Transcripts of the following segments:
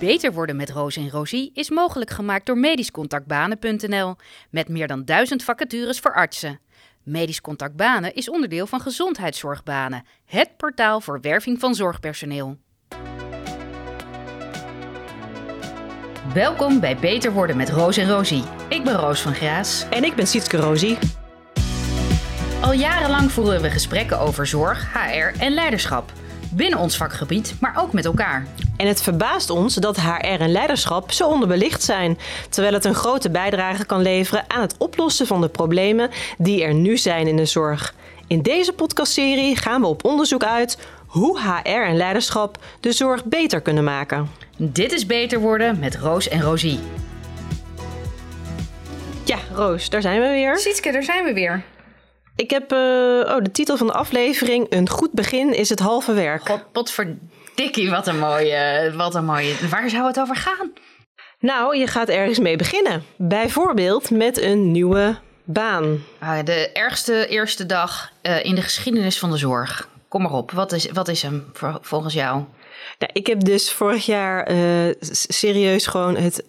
Beter worden met Roos en Rosie is mogelijk gemaakt door medischcontactbanen.nl met meer dan duizend vacatures voor artsen. Medisch Contact Banen is onderdeel van Gezondheidszorgbanen, het portaal voor werving van zorgpersoneel. Welkom bij Beter worden met Roos en Rosie. Ik ben Roos van Graas. En ik ben Sietske Rosie. Al jarenlang voeren we gesprekken over zorg, HR en leiderschap. Binnen ons vakgebied, maar ook met elkaar. En het verbaast ons dat HR en leiderschap zo onderbelicht zijn, terwijl het een grote bijdrage kan leveren aan het oplossen van de problemen die er nu zijn in de zorg. In deze podcastserie gaan we op onderzoek uit hoe HR en leiderschap de zorg beter kunnen maken. Dit is Beter worden met Roos en Rosie. Ja, Roos, daar zijn we weer. Sietske, daar zijn we weer. Ik heb uh, oh, de titel van de aflevering: Een goed begin is het halve werk. God, potverdikkie, wat een mooie, wat een mooie. Waar zou het over gaan? Nou, je gaat ergens mee beginnen. Bijvoorbeeld met een nieuwe baan. Ah, de ergste eerste dag uh, in de geschiedenis van de zorg. Kom maar op, wat is, wat is hem volgens jou? Nou, ik heb dus vorig jaar uh, serieus gewoon het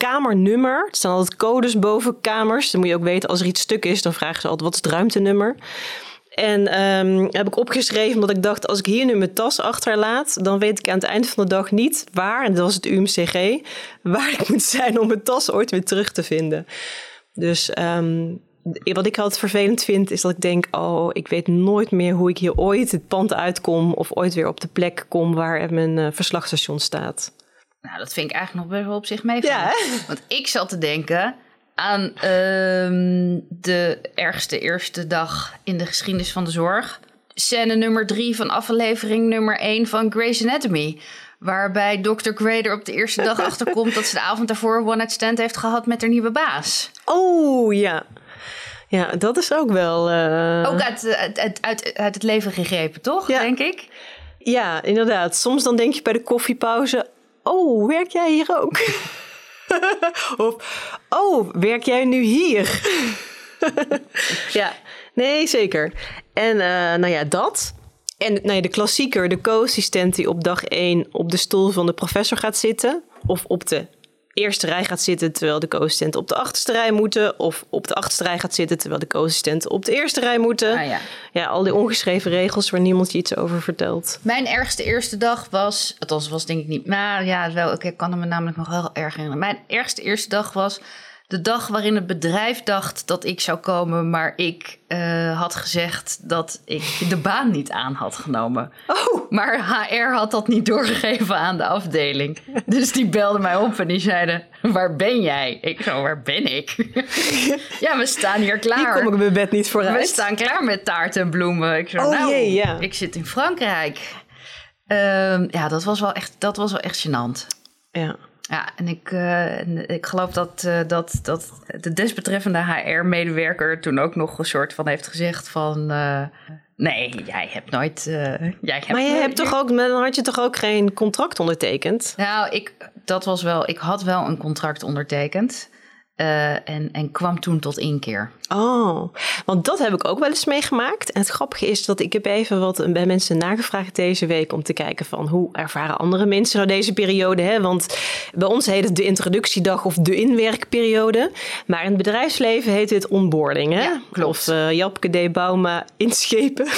kamernummer. Er staan altijd codes boven kamers. Dan moet je ook weten, als er iets stuk is, dan vragen ze altijd wat is het ruimtenummer. En um, heb ik opgeschreven omdat ik dacht, als ik hier nu mijn tas achterlaat, dan weet ik aan het eind van de dag niet waar, en dat was het UMCG, waar ik moet zijn om mijn tas ooit weer terug te vinden. Dus um, wat ik altijd vervelend vind, is dat ik denk: oh, ik weet nooit meer hoe ik hier ooit het pand uitkom of ooit weer op de plek kom waar mijn uh, verslagstation staat. Nou, dat vind ik eigenlijk nog best wel op zich meevallen. Ja, Want ik zat te denken aan uh, de ergste eerste dag in de geschiedenis van de zorg. Scène nummer drie van aflevering nummer één van Grey's Anatomy. Waarbij Dr. Grader op de eerste dag achterkomt dat ze de avond daarvoor one night stand heeft gehad met haar nieuwe baas. Oh ja. Ja, dat is ook wel. Uh... Ook uit, uit, uit, uit, het leven gegrepen, toch? Ja. Denk ik. Ja, inderdaad. Soms dan denk je bij de koffiepauze: Oh, werk jij hier ook? of, oh, werk jij nu hier? ja, nee, zeker. En uh, nou ja, dat. En nou ja, de klassieker, de co-assistent die op dag 1 op de stoel van de professor gaat zitten. Of op de eerste rij gaat zitten terwijl de co-assistenten op de achterste rij moeten. Of op de achterste rij gaat zitten terwijl de co-assistenten op de eerste rij moeten. Ah, ja. ja, al die ongeschreven regels waar niemand je iets over vertelt. Mijn ergste eerste dag was, althans was denk ik niet, maar ja, wel, ik kan me namelijk nog wel erg herinneren. Mijn ergste eerste dag was de dag waarin het bedrijf dacht dat ik zou komen, maar ik uh, had gezegd dat ik de baan niet aan had genomen. Oh. Maar HR had dat niet doorgegeven aan de afdeling. Dus die belden mij op en die zeiden: Waar ben jij? Ik zo, waar ben ik? ja, we staan hier klaar. Hier kom ik mijn bed niet vooruit. We staan klaar met taart en bloemen. Ik zo, oh, nou, jee, ja. ik zit in Frankrijk. Um, ja, dat was wel echt, dat was wel echt gênant. Ja. Ja, en ik, uh, ik geloof dat, uh, dat, dat de desbetreffende HR-medewerker toen ook nog een soort van heeft gezegd van... Uh, nee, jij hebt nooit... jij hebt maar je hebt toch ook, dan had je toch ook geen contract ondertekend? Nou, ik, dat was wel... Ik had wel een contract ondertekend. Uh, en, en kwam toen tot inkeer. Oh, want dat heb ik ook wel eens meegemaakt. En het grappige is dat ik heb even wat bij mensen nagevraagd deze week... om te kijken van hoe ervaren andere mensen nou deze periode. Hè? Want bij ons heet het de introductiedag of de inwerkperiode. Maar in het bedrijfsleven heet het onboarding. Hè? Ja, klopt. Of uh, Japke D. Bauma inschepen.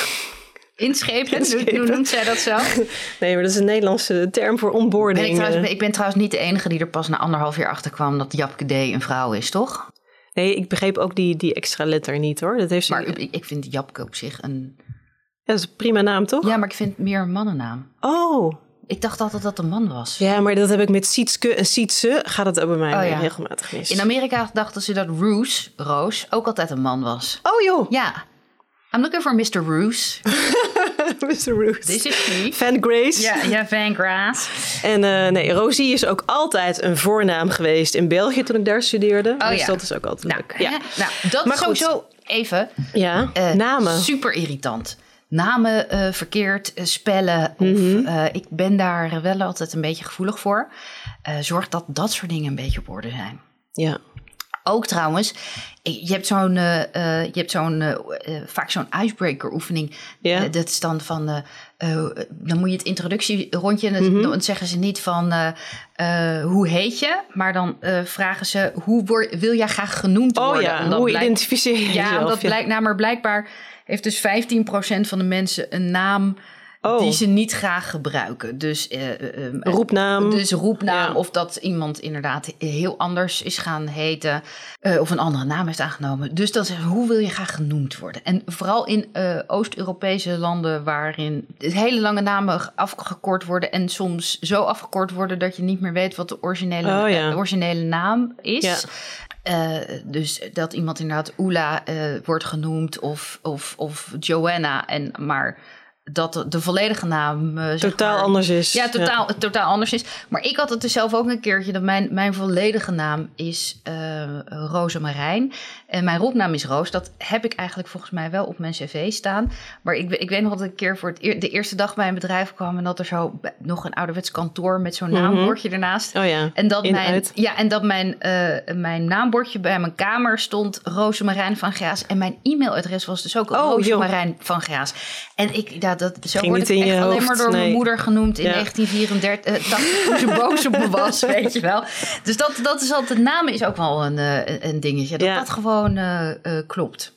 Inschepen? Inschepen. Hoe noemt zij dat zo? Nee, maar dat is een Nederlandse term voor onboarding. Ben ik, trouwens, ik ben trouwens niet de enige die er pas na anderhalf jaar achter kwam dat Japke D. een vrouw is, toch? Nee, ik begreep ook die, die extra letter niet hoor. Dat heeft maar ik, ik vind Japke op zich een... Ja, dat is een prima naam, toch? Ja, maar ik vind het meer een mannennaam. Oh. Ik dacht altijd dat het een man was. Ja, maar dat heb ik met Sietske en Sietse. Gaat het ook bij mij oh, ja. regelmatig mis. In Amerika dachten ze dat Roos, Roos ook altijd een man was. Oh joh. Ja. I'm looking for Mr. Roos. Mr. Roos. This is. Van Grace. Ja, ja Van Grace. En uh, nee, Rosie is ook altijd een voornaam geweest in België toen ik daar studeerde. Oh, dus ja. dat is ook altijd nou, leuk. Ja. Nou, dat maar sowieso even. Ja, uh, namen. Super irritant. Namen uh, verkeerd spellen. Of, mm -hmm. ik ben daar wel altijd een beetje gevoelig voor. zorg dat dat soort dingen een beetje op orde zijn. Ja. Ook trouwens, je hebt zo'n, uh, je hebt zo'n uh, vaak zo'n icebreaker oefening. Ja. dat is dan van, dan moet je het introductierondje, mm -hmm. dan zeggen ze niet van hoe heet je, maar dan vragen ze hoe word, wil jij graag genoemd worden? Oh ja, hoe blijk, identificeer je Ja, jezelf? dat blijkt, nou, maar blijkbaar heeft dus 15% van de mensen een naam Oh. die ze niet graag gebruiken. Dus, uh, uh, roepnaam. Dus roepnaam. Ja. Of dat iemand inderdaad heel anders is gaan heten. Uh, of een andere naam heeft aangenomen. Dus dan zeggen hoe wil je graag genoemd worden? En vooral in Oost-Europese landen waarin hele lange namen afgekort worden. En soms zo afgekort worden dat je niet meer weet wat de originele, oh, ja. originele naam is. Ja. Uh, dus dat iemand inderdaad Oela uh, wordt genoemd of, of, of Joanna. En maar dat de volledige naam uh, totaal maar, anders is. Ja, totaal, ja. totaal anders is. Maar ik had het dus zelf ook een keertje dat mijn, mijn volledige naam is uh, Roze Marijn. En mijn roepnaam is Roos. Dat heb ik eigenlijk volgens mij wel op mijn cv staan. Maar ik, ik weet nog dat ik een keer voor het de eerste dag bij een bedrijf kwam en dat er zo nog een ouderwets kantoor met zo'n naambordje mm -hmm. ernaast. Oh ja. En dat In, mijn, uit. ja, en dat mijn, uh, mijn naambordje bij mijn kamer stond Roze Marijn van Graas. En mijn e-mailadres was dus ook Oh, van Graas. En ik, ja, dat, zo Ging word ik echt alleen hoofd, maar door mijn moeder genoemd in Ja. 1934. Uh, dacht toen ze boos op me was, weet je wel. Dus dat, dat is altijd, namen is ook wel een, uh, een dingetje. Dat Ja. dat gewoon uh, klopt.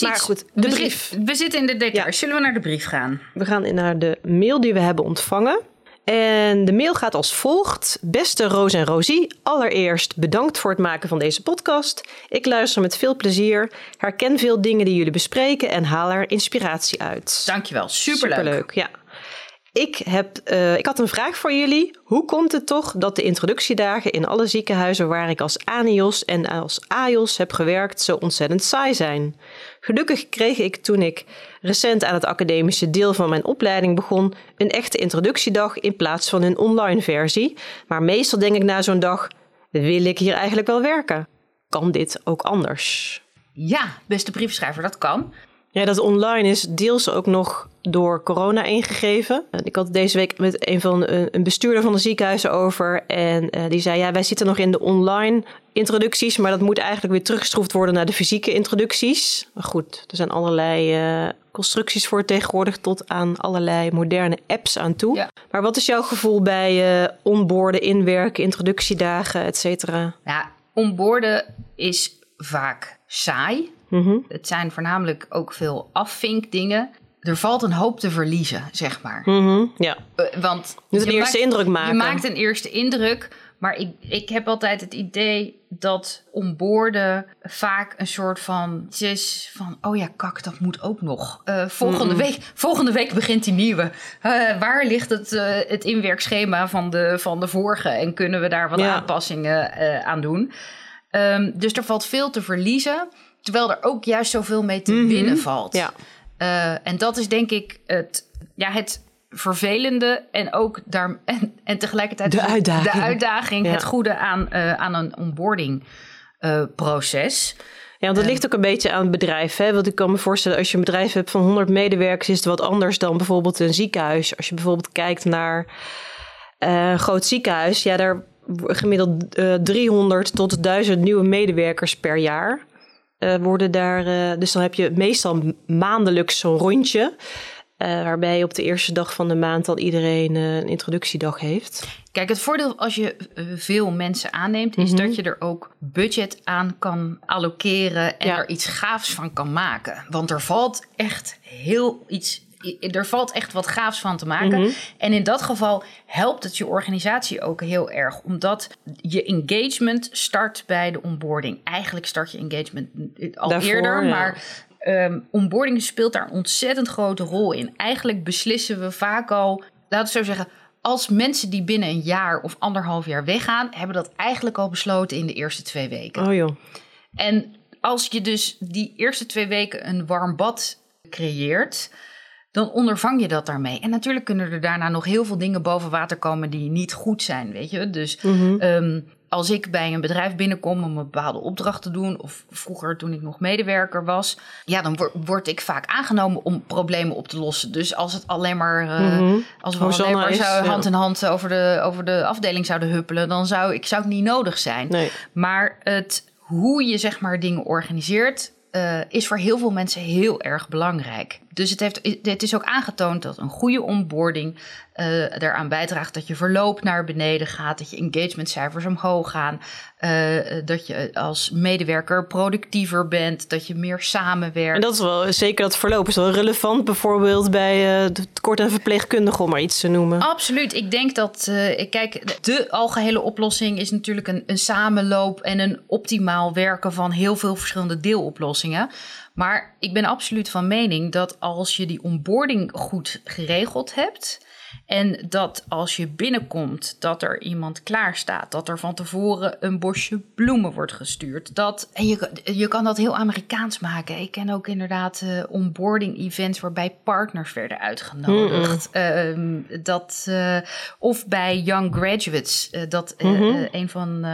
Maar goed, de we brief. zit- we zitten in de details. Ja. Zullen we naar de brief gaan? We gaan in naar de mail die we hebben ontvangen. En de mail gaat als volgt. Beste Roos en Rosie, allereerst bedankt voor het maken van deze podcast. Ik luister met veel plezier, herken veel dingen die jullie bespreken en haal er inspiratie uit. Dankjewel, superleuk. Superleuk, ja. Ik, heb, eh, ik had een vraag voor jullie. Hoe komt het toch dat de introductiedagen in alle ziekenhuizen waar ik als ANIOS en als AIOS heb gewerkt zo ontzettend saai zijn? Gelukkig kreeg ik toen ik recent aan het academische deel van mijn opleiding begon een echte introductiedag in plaats van een online versie. Maar meestal denk ik na zo'n dag, wil ik hier eigenlijk wel werken? Kan dit ook anders? Ja, beste briefschrijver, dat kan. Ja, dat online is deels ook nog door corona ingegeven. Ik had deze week met een van een bestuurder van de ziekenhuizen over. En uh, die zei: Ja, wij zitten nog in de online introducties. Maar dat moet eigenlijk weer teruggeschroefd worden naar de fysieke introducties. Maar goed, er zijn allerlei uh, constructies voor tegenwoordig. Tot aan allerlei moderne apps aan toe. Ja. Maar wat is jouw gevoel bij uh, onboorden, inwerken, introductiedagen, et cetera? Ja, onboorden is vaak saai. Mm -hmm. Het zijn voornamelijk ook veel afvinkdingen. Er valt een hoop te verliezen, zeg maar. Mm -hmm. Ja. Uh, want dus een eerste maakt, indruk maken. Je maakt een eerste indruk. Maar ik, ik heb altijd het idee dat onboorden vaak een soort van is van oh ja kak dat moet ook nog uh, volgende Mm-mm. week volgende week begint die nieuwe uh, waar ligt het, uh, het inwerkschema van de, van de vorige en kunnen we daar wat Ja. aanpassingen aan doen um, dus er valt veel te verliezen terwijl er ook juist zoveel mee te Mhm. winnen valt Ja. Uh, en dat is denk ik het, ja, het vervelende en ook daar en, en tegelijkertijd De uitdaging. de uitdaging Ja. het goede aan, uh, aan een onboarding uh, proces. Ja, want het ligt ook een beetje aan het bedrijf. Hè? Want ik kan me voorstellen, als je een bedrijf hebt van 100 medewerkers, is het wat anders dan bijvoorbeeld een ziekenhuis. Als je bijvoorbeeld kijkt naar een groot ziekenhuis, ja, daar gemiddeld uh, 300 tot 1000 nieuwe medewerkers per jaar uh, worden daar. Uh, dus dan heb je meestal maandelijks zo'n rondje. Uh, waarbij op de eerste dag van de maand dan iedereen een introductiedag heeft. Kijk, het voordeel als je veel mensen aanneemt, is Mhm. dat je er ook budget aan kan allokeren en Ja. er iets gaafs van kan maken. Want er valt echt heel iets. Er valt echt wat gaafs van te maken. Mhm. En in dat geval helpt het je organisatie ook heel erg. Omdat je engagement start bij de onboarding. Eigenlijk start je engagement al Daarvoor, eerder. ja. Maar um, onboarding speelt daar een ontzettend grote rol in. Eigenlijk beslissen we vaak al, laten we zo zeggen, als mensen die binnen een jaar of anderhalf jaar weggaan, hebben dat eigenlijk al besloten in de eerste twee weken. Oh joh. En als je dus die eerste twee weken een warm bad creëert, dan ondervang je dat daarmee. En natuurlijk kunnen er daarna nog heel veel dingen boven water komen die niet goed zijn, weet je. Dus Mhm. um, als ik bij een bedrijf binnenkom om een bepaalde opdracht te doen, of vroeger toen ik nog medewerker was, ja, dan word, ik vaak aangenomen om problemen op te lossen. Dus als het alleen maar, uh, als we alleen maar zou, hand in hand over de, over de afdeling zouden huppelen, dan zou ik zou het niet nodig zijn. Nee. Maar het, hoe je zeg maar dingen organiseert, uh, is voor heel veel mensen heel erg belangrijk. Dus het, heeft, het is ook aangetoond dat een goede onboarding uh, eraan bijdraagt dat je verloop naar beneden gaat, dat je engagementcijfers omhoog gaan, uh, dat je als medewerker productiever bent, dat je meer samenwerkt. En dat is wel zeker dat verloop is wel relevant, bijvoorbeeld bij uh, tekort en verpleegkundige, om maar iets te noemen. Absoluut. Ik denk dat, kijk, de algehele oplossing is natuurlijk een, een samenloop en een optimaal werken van heel veel verschillende deeloplossingen. Maar ik ben absoluut van mening dat als je die onboarding goed geregeld hebt. En dat als je binnenkomt, dat er iemand klaar staat. Dat er van tevoren een bosje bloemen wordt gestuurd. Dat, en je, je kan dat heel Amerikaans maken. Ik ken ook inderdaad uh, onboarding events waarbij partners werden uitgenodigd. Mm dat, uh, of bij young graduates. Uh, dat mm -hmm. een van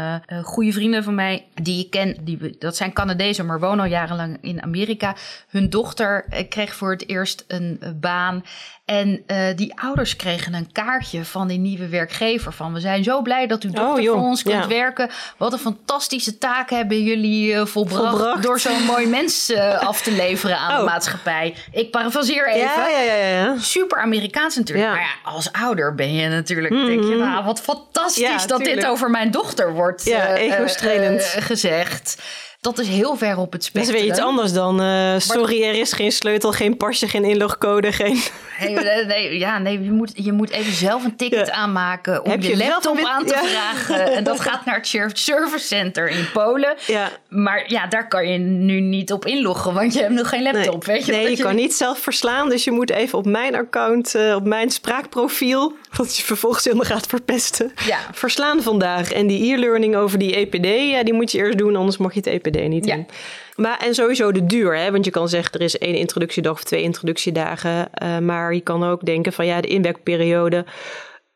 goede vrienden van mij, die ik ken, die, dat zijn Canadezen, maar wonen al jarenlang in Amerika. Hun dochter kreeg voor het eerst een baan. En uh, die ouders kregen een kaartje van die nieuwe werkgever. Van we zijn zo blij dat u oh, voor ons kunt ja. werken. Wat een fantastische taak hebben jullie uh, volbracht, volbracht, Door zo'n mooi mens uh, af te leveren aan oh. de maatschappij. Ik parafraseer even. Ja, ja, ja, Super Amerikaans natuurlijk. Maar ja, als ouder ben je natuurlijk. Mm -hmm. Denk je, nou, wat fantastisch dat dit over mijn dochter wordt gezegd. Dat is heel ver op het spectrum. Dat is weer iets anders dan... Uh, sorry, er is geen sleutel, geen pasje, geen inlogcode, geen... Nee, nee, ja, nee je, moet, je moet even zelf een ticket ja. aanmaken om Heb je, je laptop aan te ja. vragen. En dat gaat naar het Service Center in Polen. Ja. Maar ja, daar kan je nu niet op inloggen, want je hebt nog geen laptop. Nee, weet je, nee je, je kan niet zelf verslaan. Dus je moet even op mijn account, uh, op mijn spraakprofiel, wat je vervolgens helemaal gaat verpesten, ja. verslaan vandaag. En die e-learning over die EPD, ja, die moet je eerst doen, anders mag je het EPD niet ja. in. Maar, en sowieso de duur, hè? want je kan zeggen er is één introductiedag of twee introductiedagen. Uh, maar je kan ook denken van ja, de inwerkperiode.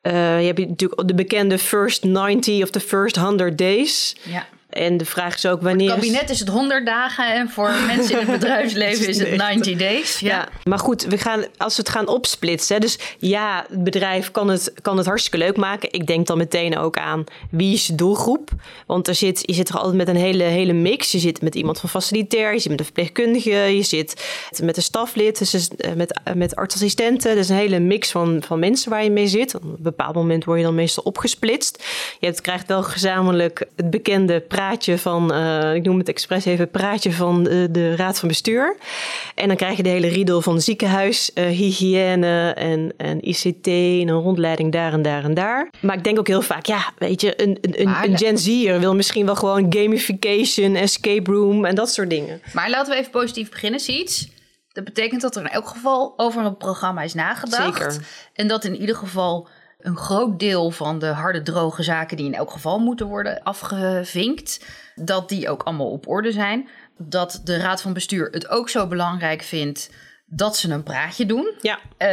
Uh, je hebt natuurlijk de bekende first 90 of the first 100 days. Ja. En de vraag is ook wanneer. Voor het kabinet is het 100 dagen en voor mensen in het bedrijfsleven is het 90 days. Ja. ja. maar goed, we gaan, als we het gaan opsplitsen. Dus ja, het bedrijf kan het, kan het hartstikke leuk maken. Ik denk dan meteen ook aan wie is de doelgroep. Want er zit, je zit er altijd met een hele, hele mix. Je zit met iemand van facilitair, je zit met een verpleegkundige, je zit met een staflid, dus met, met artsassistenten. Dus een hele mix van, van mensen waar je mee zit. Op een bepaald moment word je dan meestal opgesplitst. Je hebt, krijgt wel gezamenlijk het bekende praatje van, uh, ik noem het expres even, praatje van de, de, raad van bestuur. En dan krijg je de hele riedel van ziekenhuis, uh, hygiëne en, en ICT en een rondleiding daar en daar en daar. Maar ik denk ook heel vaak, ja, weet je, een, een, een, een Gen Z'er wil misschien wel gewoon gamification, escape room en dat soort dingen. Maar laten we even positief beginnen, Siets. Dat betekent dat er in elk geval over een programma is nagedacht. Zeker. En dat in ieder geval een groot deel van de harde, droge zaken die in elk geval moeten worden afgevinkt, dat die ook allemaal op orde zijn. Dat de Raad van Bestuur het ook zo belangrijk vindt dat ze een praatje doen. Ja. Uh,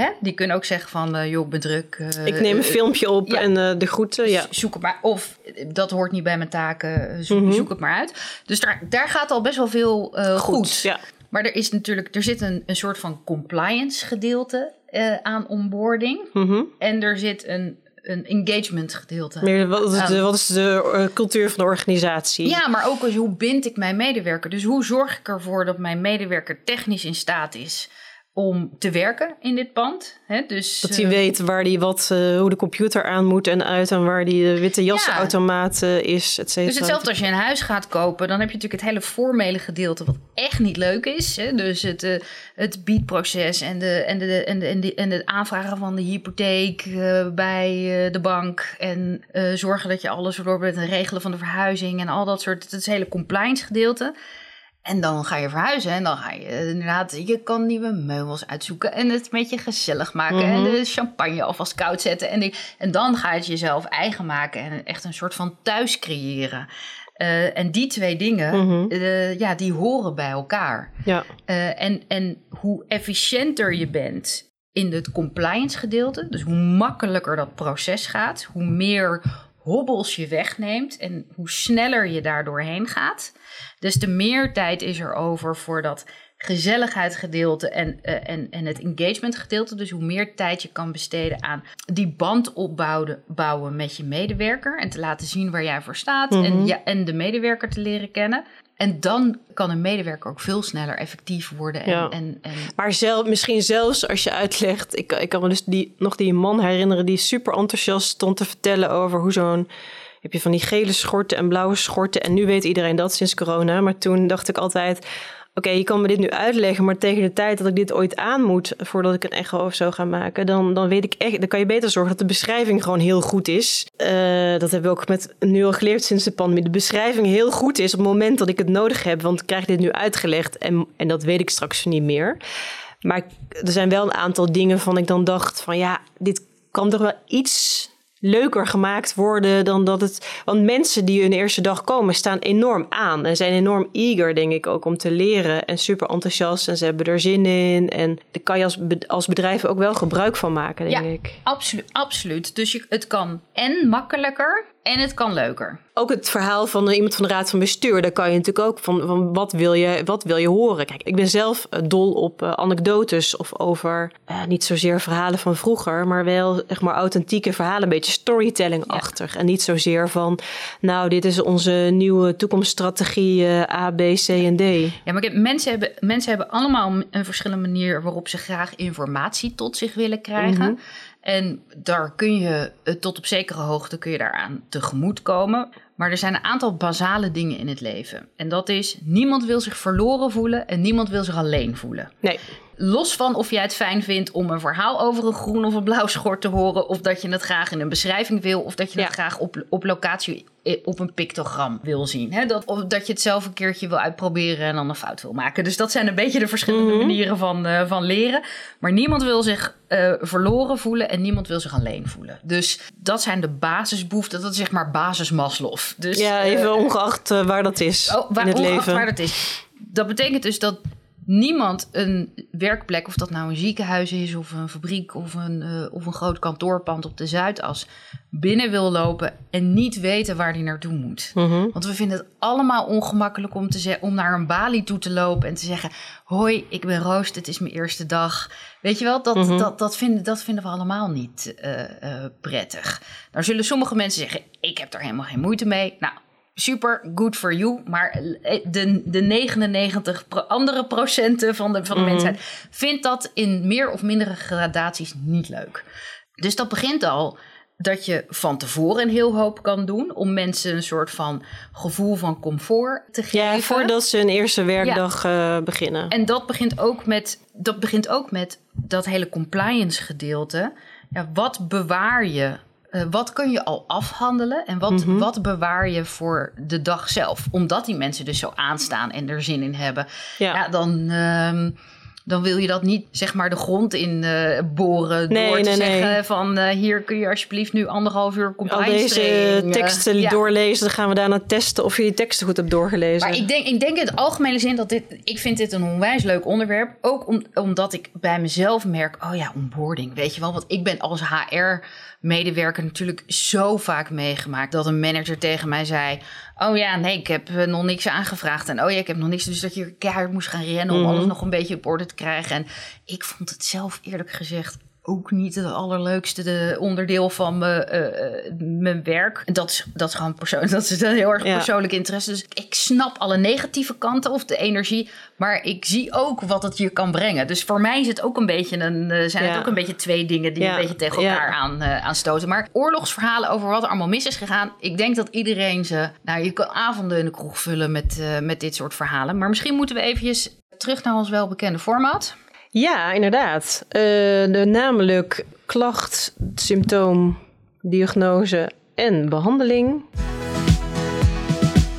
hè? Die kunnen ook zeggen van, uh, joh, ik ben druk. Uh, ik neem een filmpje op ja. en de groeten. Ja. Zoek het maar. Of dat hoort niet bij mijn taken, zoek, mm -hmm. zoek het maar uit. Dus daar, daar gaat al best wel veel goed. goed. Ja. Maar er is natuurlijk, er zit een, een soort van compliance gedeelte uh, aan onboarding. Mm -hmm. En er zit een, een engagement gedeelte. Meer, wat, is de, wat is de uh, cultuur van de organisatie? Ja, maar ook als, hoe bind ik mijn medewerker? Dus hoe zorg ik ervoor dat mijn medewerker technisch in staat is om te werken in dit pand. Hè? Dus, dat hij uh, weet waar die wat, uh, hoe de computer aan moet en uit en waar die de witte jasautomaat ja. is, et cetera. Dus hetzelfde als je een huis gaat kopen, dan heb je natuurlijk het hele formele gedeelte wat echt niet leuk is. Hè? Dus het, uh, het biedproces en de, en, de, en, de, en, de, en de aanvragen van de hypotheek bij de bank en zorgen dat je alles door bent en regelen van de verhuizing en al dat soort, het hele compliance gedeelte. En dan ga je verhuizen en dan ga je inderdaad, je kan nieuwe meubels uitzoeken en het met je gezellig maken mm -hmm. en de champagne alvast koud zetten. En, die, en dan ga je het jezelf eigen maken en echt een soort van thuis creëren. Uh, en die twee dingen, mm -hmm. uh, ja, die horen bij elkaar. Ja. Uh, en, en hoe efficiënter je bent in het compliance gedeelte, dus hoe makkelijker dat proces gaat, hoe meer hobbels je wegneemt en hoe sneller je daar doorheen gaat, des te meer tijd is er over voor dat gezelligheidsgedeelte en, uh, en, en het engagement gedeelte. Dus hoe meer tijd je kan besteden aan die band opbouwen bouwen met je medewerker. En te laten zien waar jij voor staat. en, Mhm. ja, en de medewerker te leren kennen. En dan kan een medewerker ook veel sneller effectief worden. En, Ja. en, en Maar zelf, misschien zelfs als je uitlegt... Ik, ik kan me dus die, nog die man herinneren die super enthousiast stond te vertellen over hoe zo'n... Heb je van die gele schorten en blauwe schorten. En nu weet iedereen dat sinds corona. Maar toen dacht ik altijd... Oké, je kan me dit nu uitleggen, maar tegen de tijd dat ik dit ooit aan moet, voordat ik een echo of zo ga maken, dan, dan weet ik echt, dan kan je beter zorgen dat de beschrijving gewoon heel goed is. Eh, dat hebben we ook met nu al geleerd sinds de pandemie. De beschrijving heel goed is op het moment dat ik het nodig heb, want ik krijg dit nu uitgelegd en, en dat weet ik straks niet meer. Maar er zijn wel een aantal dingen van ik dan dacht van ja, dit kan toch wel iets leuker gemaakt worden dan dat het. Want mensen die hun eerste dag komen staan enorm aan en zijn enorm eager, denk ik, ook om te leren en super enthousiast en ze hebben er zin in. En daar kan je als, als bedrijf ook wel gebruik van maken, denk Ja. ik. absoluut, absoluut. Dus je, het kan en makkelijker en het kan leuker. Ook het verhaal van iemand van de raad van bestuur, daar kan je natuurlijk ook van, van wat, wil je, wat wil je horen? Kijk, ik ben zelf eh, dol op eh, anekdotes of over eh, niet zozeer verhalen van vroeger, maar wel zeg maar authentieke verhalen, een beetje storytelling-achtig. En niet zozeer van, nou, dit is onze nieuwe toekomststrategie eh, A, B, C en D. Ja, maar kijk, mensen hebben, mensen hebben allemaal een verschillende manier waarop ze graag informatie tot zich willen krijgen. Mhm. En daar kun je eh, tot op zekere hoogte kun je daaraan tegemoetkomen. Maar er zijn een aantal basale dingen in het leven. En dat is, niemand wil zich verloren voelen en niemand wil zich alleen voelen. Nee, Los van of jij het fijn vindt om een verhaal over een groen of een blauw schort te horen. Of dat je het graag in een beschrijving wil. Of dat je Ja. het graag op, op locatie eh, op een pictogram wil zien. Hè? Dat, of dat je het zelf een keertje wil uitproberen en dan een fout wil maken. Dus dat zijn een beetje de verschillende Mhm. manieren van, eh, van leren. Maar niemand wil zich eh, verloren voelen en niemand wil zich alleen voelen. Dus dat zijn de basisbehoeften. Dat is zeg maar basis Maslow. Dus, ja, even ongeacht waar dat is Oh, waar, in het ongeacht leven. waar dat is. Dat betekent dus dat niemand een werkplek, of dat nou een ziekenhuis is, of een fabriek, of een, eh, of een groot kantoorpand op de Zuidas, binnen wil lopen en niet weten waar die naartoe moet. Mhm. Want we vinden het allemaal ongemakkelijk om, te om naar een balie toe te lopen en te zeggen: Hoi, ik ben Roos, het is mijn eerste dag. Weet je wel, dat, Mhm. dat, dat, vinden, dat vinden we allemaal niet eh, eh, prettig. Dan zullen sommige mensen zeggen: Ik heb daar helemaal geen moeite mee. Nou, super, good for you. Maar eh, de, de 99 pro- andere procenten van de, van de Mhm. mensheid vindt dat in meer of mindere gradaties niet leuk. Dus dat begint al dat je van tevoren een heel hoop kan doen om mensen een soort van gevoel van comfort te geven. Ja, voordat ze een eerste werkdag eh, beginnen. En dat begint ook met dat begint ook met dat hele compliance gedeelte. Ja, wat bewaar je? Eh, wat kun je al afhandelen en wat, Mhm. wat bewaar je voor de dag zelf? Omdat die mensen dus zo aanstaan en er zin in hebben. Ja. Ja, dan, ehm, dan wil je dat niet zeg maar de grond in eh, boren Nee, door te nee, nee. zeggen van eh, hier kun je alsjeblieft nu anderhalf uur Al compliance deze training, eh, teksten ja. doorlezen, dan gaan we daarna testen of je die teksten goed hebt doorgelezen. Maar ik denk, ik denk in het algemene zin dat dit... Ik vind dit een onwijs leuk onderwerp. Ook om, omdat ik bij mezelf merk... Oh ja, onboarding, weet je wel. Want ik ben als HR-medewerker natuurlijk zo vaak meegemaakt... dat een manager tegen mij zei... Oh ja, nee, ik heb eh, nog niks aangevraagd. En oh ja, ik heb nog niks. Dus dat je keihard moest gaan rennen... om Mhm. alles nog een beetje op orde te krijgen. En ik vond het zelf eerlijk gezegd ook niet het allerleukste de onderdeel van mijn, eh, eh, mijn werk. Dat is, dat is gewoon persoonlijk. Dat is een heel erg Ja. persoonlijk interesse. Dus ik snap alle negatieve kanten of de energie. Maar ik zie ook wat het je kan brengen. Dus voor mij is het ook een beetje een, eh, zijn Ja. het ook een beetje twee dingen die Ja. een beetje tegen elkaar aan, eh, aanstoten. Maar oorlogsverhalen over wat er allemaal mis is gegaan. Ik denk dat iedereen ze. Nou, je kan avonden in de kroeg vullen met, met dit soort verhalen. Maar misschien moeten we eventjes terug naar ons welbekende format. Ja, inderdaad. Eh, de, namelijk klacht, symptoom, diagnose en behandeling.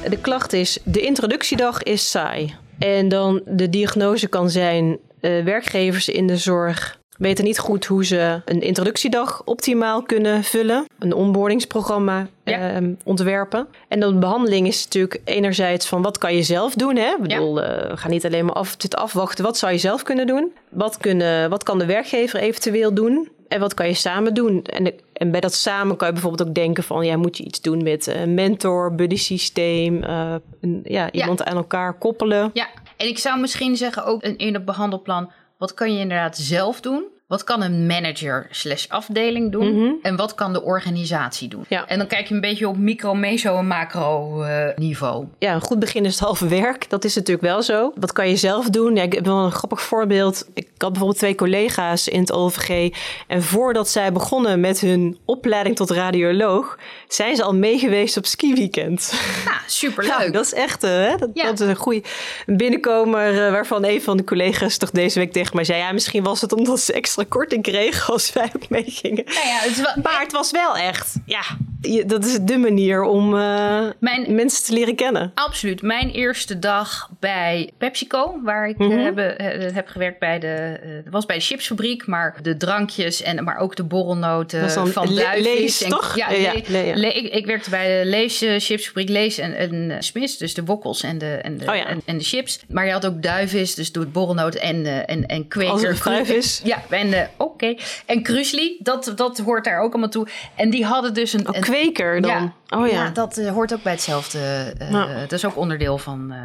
De klacht is, de introductiedag is saai. En dan de diagnose kan zijn, eh, werkgevers in de zorg weten niet goed hoe ze een introductiedag optimaal kunnen vullen. Een onboardingsprogramma Ja. ehm, ontwerpen. En dan de behandeling is natuurlijk enerzijds van wat kan je zelf doen. Hè? Ik bedoel, eh, we gaan niet alleen maar af, zitten afwachten. Wat zou je zelf kunnen doen? Wat, kunnen, wat kan de werkgever eventueel doen? en wat kan je samen doen? En, en bij dat samen kan je bijvoorbeeld ook denken van... ja, moet je iets doen met een mentor, buddy systeem... Uh, ja, iemand aan elkaar koppelen. Ja, en ik zou misschien zeggen ook in het behandelplan... wat kan je inderdaad zelf doen? Wat kan een manager slash afdeling doen? Mhm. En wat kan de organisatie doen? Ja. En dan kijk je een beetje op micro, meso en macro uh, niveau. Ja, een goed begin is het halve werk. Dat is natuurlijk wel zo. Wat kan je zelf doen? Ja, ik heb wel een grappig voorbeeld. Ik had bijvoorbeeld twee collega's in het OVG. En voordat zij begonnen met hun opleiding tot radioloog... zijn ze al meegeweest op skiweekend. Ja, superleuk. Ja, dat is echt uh, hè? Dat, dat, is een goede binnenkomer... Uh, waarvan een van de collega's toch deze week tegen mij zei... ja, misschien was het omdat ze extra korting kreeg als wij ook meegingen. Nou ja, het maar het was wel echt, ja, dat is de manier om uh, mijn, mensen te leren kennen. Absoluut. Mijn eerste dag bij PepsiCo, waar ik mm -hmm. heb, heb, gewerkt bij de, uh, was bij de chipsfabriek, maar de drankjes en maar ook de borrelnoten van le Lees, en, toch? Ja, ja, ja, Le ik, ik, werkte bij de Lees chipsfabriek Lees en, en Smith, dus de wokkels en de, en de, oh en, en, de chips. Maar je had ook duivis, dus doe het borrelnoten en, en, en kweker. Duivis? Ja, en oké. Okay. En Krusli, dat, dat hoort daar ook allemaal toe. En die hadden dus een... Oh, kweker dan? Oh, ja. ja dat uh, hoort ook bij hetzelfde. Uh, Dat is ook onderdeel van, uh,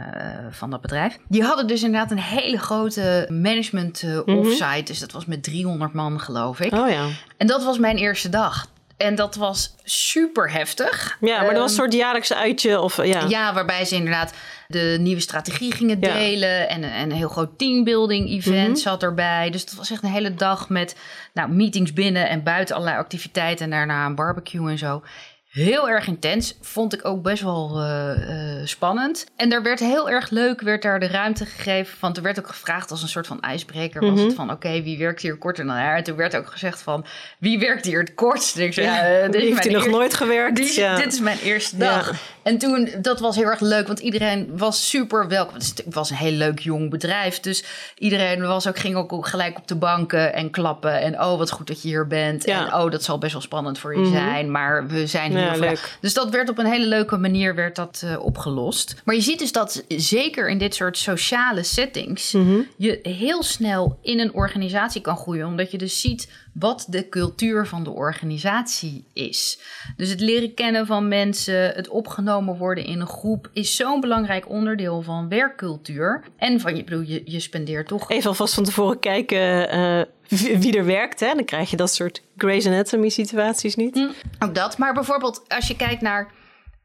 van dat bedrijf. Die hadden dus inderdaad een hele grote management mhm. offsite. Mm -hmm. Dus dat was met 300 man, geloof ik. Oh ja. En dat was mijn eerste dag. En dat was super heftig. Ja, maar dat was een soort jaarlijks uitje. Of, ja. ja, waarbij ze inderdaad de nieuwe strategie gingen delen. En, en, een heel groot teambuilding event mm zat erbij. Dus het was echt een hele dag met nou, meetings binnen en buiten allerlei activiteiten. En daarna een barbecue en zo. Heel erg intens. Vond ik ook best wel uh, uh, spannend. En er werd heel erg leuk, werd daar de ruimte gegeven. Want er werd ook gevraagd als een soort van ijsbreker. Was mhm. het van, oké, wie werkt hier korter dan haar? En toen werd ook gezegd van, wie werkt hier het kortst? ik zei, ja, dit heeft hij nog nooit gewerkt? Dit, ja. dit is mijn eerste dag. En toen, dat was heel erg leuk, want iedereen was super welkom. Het was een heel leuk jong bedrijf. Dus iedereen was ook, ging ook gelijk op de banken en klappen. En oh, wat goed dat je hier bent. En oh, dat zal best wel spannend voor je mhm. zijn. Maar we zijn hier ja, leuk. Dus dat werd op een hele leuke manier werd dat, uh, opgelost. Maar je ziet dus dat zeker in dit soort sociale settings... Mhm. je heel snel in een organisatie kan groeien. Omdat je dus ziet wat de cultuur van de organisatie is. Dus het leren kennen van mensen, het opgenomen worden in een groep, is zo'n belangrijk onderdeel van werkcultuur. En van je, bedoel, je, je spendeert toch. Even alvast van tevoren kijken. Uh, wie er werkt, hè? dan krijg je dat soort Grey's Anatomy situaties niet. Mm, ook dat, maar bijvoorbeeld als je kijkt naar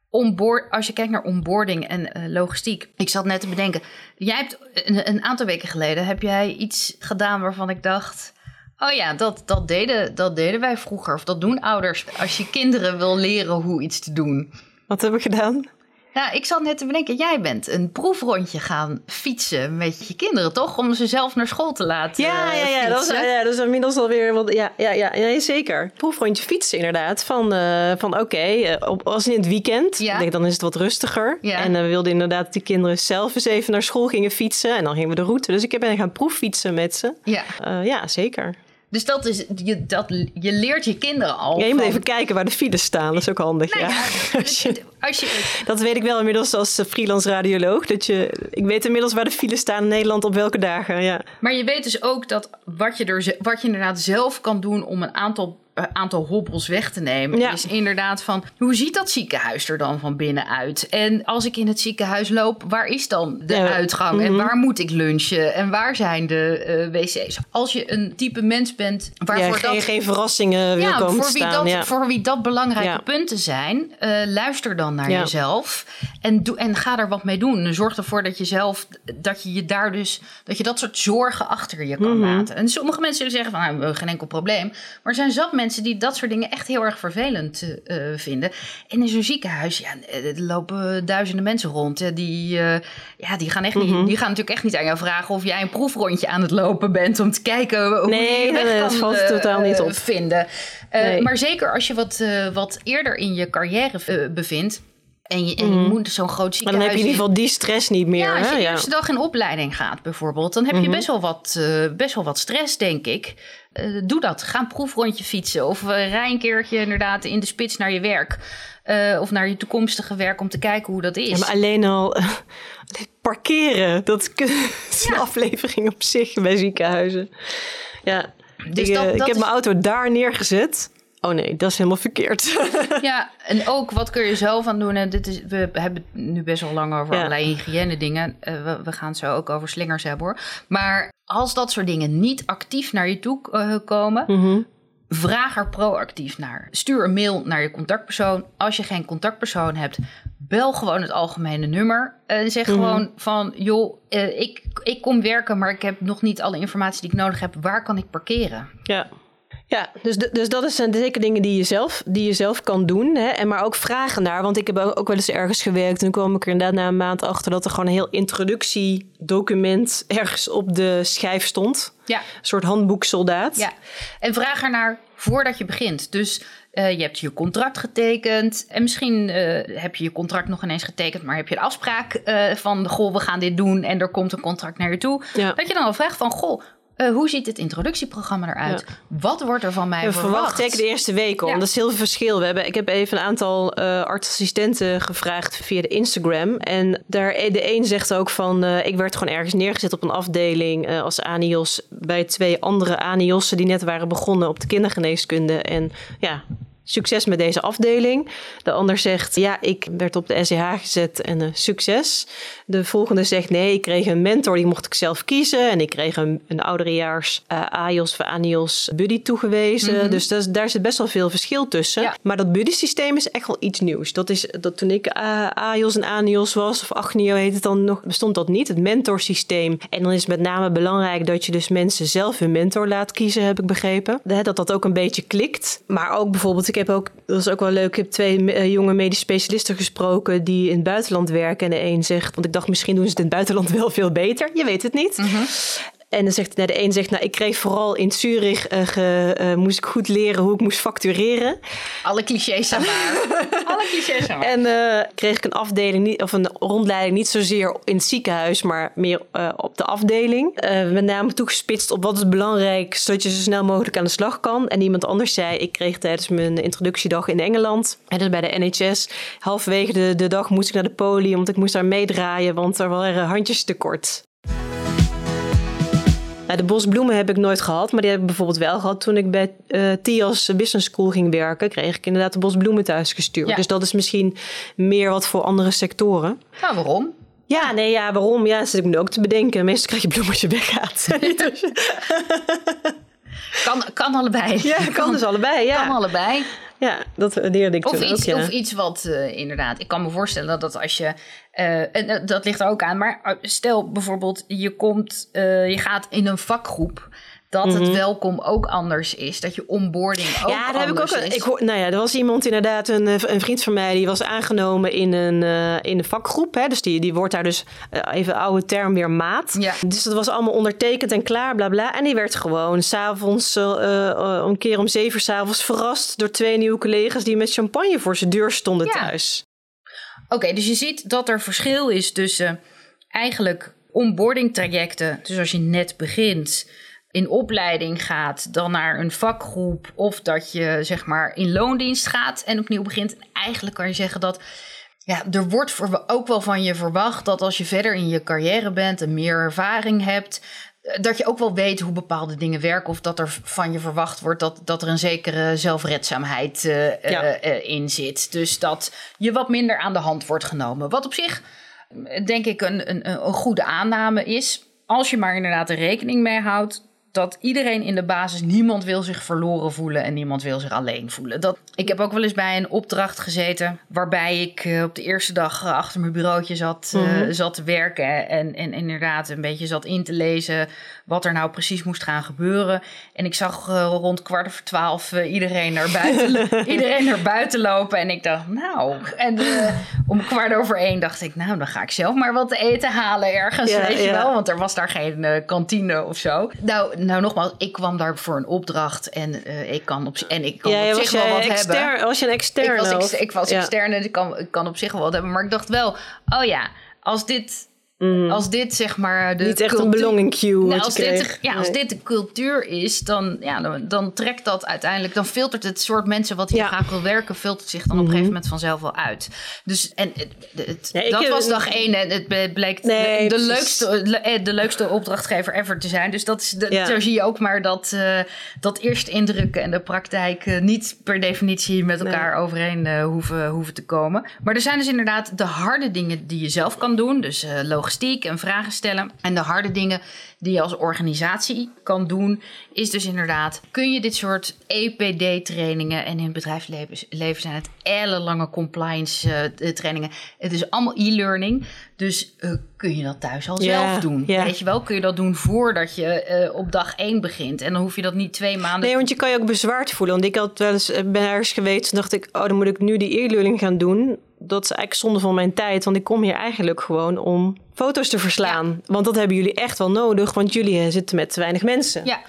onboard, als je kijkt naar onboarding en uh, logistiek. Ik zat net te bedenken, jij hebt een, een, aantal weken geleden heb jij iets gedaan waarvan ik dacht, Oh ja, dat, dat, deden, dat deden wij vroeger. Of dat doen ouders als je kinderen wil leren hoe iets te doen. Wat hebben we gedaan? Ja, ik zat net te bedenken, jij bent een proefrondje gaan fietsen met je kinderen, toch? Om ze zelf naar school te laten Ja, ja, ja, dat, is, ja dat is inmiddels alweer... Wat, ja, ja, ja, ja, zeker. Proefrondje fietsen inderdaad. Van, uh, van oké, okay, uh, als in het weekend, ja. denk, dan is het wat rustiger. Ja. En uh, we wilden inderdaad dat die kinderen zelf eens even naar school gingen fietsen. En dan gingen we de route. Dus ik ben gaan proeffietsen met ze. Ja, ja zeker. Dus dat is, je, dat, je leert je kinderen al. Ja, je moet even kijken waar de files staan. Dat is ook handig. Nou ja. als je, als je, dat weet ik wel inmiddels als eh, freelance radioloog. Dat je, ik weet inmiddels waar de files staan in Nederland op welke dagen. Ja. Maar je weet dus ook dat wat je, er, wat je inderdaad zelf kan doen om een aantal aantal hobbels weg te nemen. Ja. Is inderdaad van hoe ziet dat ziekenhuis er dan van binnen uit? En als ik in het ziekenhuis loop, waar is dan de uitgang? En mhm. waar moet ik lunchen? En waar zijn de uh, wc's? Als je een type mens bent waarvoor ja, geen, dat, geen verrassingen wil komen voor wie staan. Dat, Voor wie dat belangrijke punten zijn, uh, luister dan naar jezelf en, doe, en ga er wat mee doen. Zorg ervoor dat je zelf, dat je je daar dus, dat je dat soort zorgen achter je kan mhm. laten. En sommige mensen zullen zeggen van, nou, geen enkel probleem. Maar er zijn zat mensen mensen die dat soort dingen echt heel erg vervelend uh, vinden. En in zo'n ziekenhuis, ja, er lopen duizenden mensen rond. Die, uh, ja, die, gaan echt niet, mhm. die gaan natuurlijk echt niet aan jou vragen of jij een proefrondje aan het lopen bent om te kijken hoe nee, je nee, dat valt totaal niet op. vinden. Nee. Maar zeker als je wat, wat eerder in je carrière bevindt. En je, en je mm. moet zo'n groot ziekenhuis... dan heb je in ieder geval die stress niet meer. Ja, als je de eerste dag in opleiding gaat bijvoorbeeld... dan heb je mhm. best, wel wat, uh, best wel wat stress, denk ik. Uh, doe dat. Ga een proefrondje fietsen. Of uh, rij een keertje inderdaad in de spits naar je werk. of naar je toekomstige werk om te kijken hoe dat is. Ja, maar alleen al parkeren. Dat is een aflevering op zich bij ziekenhuizen. Ja, Dus ik, dat, ik heb mijn auto daar neergezet. Oh nee, dat is helemaal verkeerd. ja, en ook wat kun je zelf aan doen? En dit is, we hebben het nu best wel lang over allerlei hygiëne dingen. Uh, we, we, gaan het zo ook over slingers hebben hoor. Maar als dat soort dingen niet actief naar je toe uh, komen, mm vraag er proactief naar. Stuur een mail naar je contactpersoon. Als je geen contactpersoon hebt, bel gewoon het algemene nummer. En zeg mhm. gewoon van, joh, ik, ik kom werken, maar ik heb nog niet alle informatie die ik nodig heb. Waar kan ik parkeren? Ja. Ja, dus, dus dat zijn zeker dingen die je zelf, die je zelf kan doen. Hè? En maar ook vragen naar. Want ik heb ook wel eens ergens gewerkt. En kwam ik er inderdaad na een maand achter dat er gewoon een heel introductiedocument ergens op de schijf stond. Ja. Een soort handboeksoldaat. Ja. En vraag ernaar voordat je begint. Dus uh, je hebt je contract getekend. En misschien uh, heb je je contract nog ineens getekend, maar heb je de afspraak uh, van: Goh, we gaan dit doen en er komt een contract naar je toe. Ja. Dat je dan al vraagt van: Goh, uh, hoe ziet het introductieprogramma eruit? Wat wordt er van mij we verwacht? We de eerste week al. Ja. Dat is heel veel verschil. We hebben, ik heb even een aantal uh, artsassistenten gevraagd via de Instagram. En daar, de een zegt ook van... Uh, ik werd gewoon ergens neergezet op een afdeling als ANIOS... bij twee andere ANIOS'en die net waren begonnen op de kindergeneeskunde. En ja, succes met deze afdeling. De ander zegt, ja, ik werd op de SEH gezet en uh, succes. De volgende zegt, nee, ik kreeg een mentor, die mocht ik zelf kiezen. En ik kreeg een, een ouderejaars uh, AIOS of ANIOS buddy toegewezen. Mhm. Dus dat, daar zit best wel veel verschil tussen. Maar dat buddy systeem is echt wel iets nieuws. Dat is dat toen ik uh, AIOS en ANIOS was, of AGNIO heet het dan nog, bestond dat niet. Het mentorsysteem. En dan is het met name belangrijk dat je dus mensen zelf hun mentor laat kiezen, heb ik begrepen. Dat dat ook een beetje klikt. Maar ook bijvoorbeeld ik heb ook, dat is ook wel leuk, ik heb twee eh, jonge medisch specialisten gesproken die in het buitenland werken. En de een zegt, want ik dacht misschien doen ze het in het buitenland wel veel beter. Je weet het niet. Mhm. En dan zegt nou, de een zegt, nou, ik kreeg vooral in Zurich, uh, moest ik goed leren hoe ik moest factureren. Alle clichés waar. Alle clichés. En uh, kreeg ik een afdeling, of een rondleiding, niet zozeer in het ziekenhuis, maar meer op de afdeling. met name toegespitst op wat is belangrijk, zodat je zo snel mogelijk aan de slag kan. En iemand anders zei, ik kreeg tijdens mijn introductiedag in Engeland, en dus bij de NHS, halverwege de, de dag moest ik naar de poli, want ik moest daar meedraaien, want er waren handjes tekort. De bosbloemen heb ik nooit gehad, maar die heb ik bijvoorbeeld wel gehad toen ik bij uh, TIAS Business School ging werken. Kreeg ik inderdaad de bosbloemen thuis gestuurd. Dus dat is misschien meer wat voor andere sectoren. Nou, waarom? Ja, nee, ja, waarom? Ja, dat zit ik me ook te bedenken. Meestal krijg je bloemen als je weggaat. kan, kan allebei. Ja, kan, dus allebei, ja. Kan allebei. Ja, dat leerde ik of toen iets, ook, Of iets wat uh, inderdaad... Ik kan me voorstellen dat, dat als je... Uh, dat ligt er ook aan. Maar stel bijvoorbeeld, je, komt, uh, je gaat in een vakgroep dat het mhm. welkom ook anders is. Dat je onboarding ook ja, daar heb ik ook, is. Ik hoor, nou ja, er was iemand inderdaad, een, een vriend van mij, die was aangenomen in een, uh, in een vakgroep. Hè, dus die, die wordt daar dus, uh, even oude term, weer maat. Ja. Dus dat was allemaal ondertekend en klaar, bla bla. En die werd gewoon s'avonds, uh, een keer om zeven s'avonds verrast door twee nieuwe collega's die met champagne voor zijn deur stonden thuis. Oké, dus je ziet dat er verschil is tussen eigenlijk onboarding trajecten. Dus als je net begint in opleiding gaat, dan naar een vakgroep of dat je zeg maar in loondienst gaat en opnieuw begint. Eigenlijk kan je zeggen dat ja, er wordt ook wel van je verwacht dat als je verder in je carrière bent en meer ervaring hebt, dat je ook wel weet hoe bepaalde dingen werken. Of dat er van je verwacht wordt dat, dat er een zekere zelfredzaamheid uh, in zit. Dus dat je wat minder aan de hand wordt genomen. Wat op zich, denk ik, een, een, een goede aanname is. Als je maar inderdaad er rekening mee houdt dat iedereen in de basis, niemand wil zich verloren voelen en niemand wil zich alleen voelen. Dat, ik heb ook wel eens bij een opdracht gezeten waarbij ik uh, op de eerste dag uh, achter mijn bureautje zat, mm -hmm. zat te werken en, en inderdaad een beetje zat in te lezen wat er nou precies moest gaan gebeuren. En ik zag rond kwart over twaalf iedereen, naar buiten, iedereen naar buiten lopen en ik dacht, nou, en om kwart over één dacht ik, nou, dan ga ik zelf maar wat eten halen ergens, ja, weet je wel, want er was daar geen kantine of zo. Nou, nou nogmaals, ik kwam daar voor een opdracht en ik kan op, en ik kan ja, op zich wel wat hebben. Was je een externe? Ik was, ex, ik was ja. externe, dus ik kan, ik kan op zich wel wat hebben. Maar ik dacht wel, oh ja, als dit Mm. Als dit zeg maar. De Niet echt een belonging cue. Nou, als, dit, ja, als dit de cultuur is, dan, ja, dan, dan, trekt dat uiteindelijk. Dan filtert het soort mensen wat hier graag wil werken, filtert zich dan op een gegeven mhm. moment vanzelf wel uit. Dus en het, dat was dag één en het bleek de, de leukste, eh, de leukste opdrachtgever ever te zijn. Dus dat is de, zo zie je ook maar dat, uh, dat eerste indrukken en de praktijk uh, niet per definitie met elkaar nee. overeen uh, hoeven, hoeven te komen. Maar er zijn dus inderdaad de harde dingen die je zelf kan doen. Dus logistiek en vragen stellen. En de harde dingen die je als organisatie kan doen, is dus inderdaad: kun je dit soort EPD-trainingen en in het bedrijfsleven zijn het ellenlange compliance uh, trainingen. Het is allemaal e-learning. Dus uh, kun je dat thuis al zelf doen? Weet je wel, kun je dat doen voordat je uh, op dag één begint. En dan hoef je dat niet twee maanden... Nee, want je kan je ook bezwaard voelen. Want ik had wel eens, ben ergens geweest en dacht ik... oh, dan moet ik nu die e-learning gaan doen dat is eigenlijk zonde van mijn tijd. Want ik kom hier eigenlijk gewoon om foto's te verslaan. Want dat hebben jullie echt wel nodig, want jullie eh, zitten met te weinig mensen. Ja.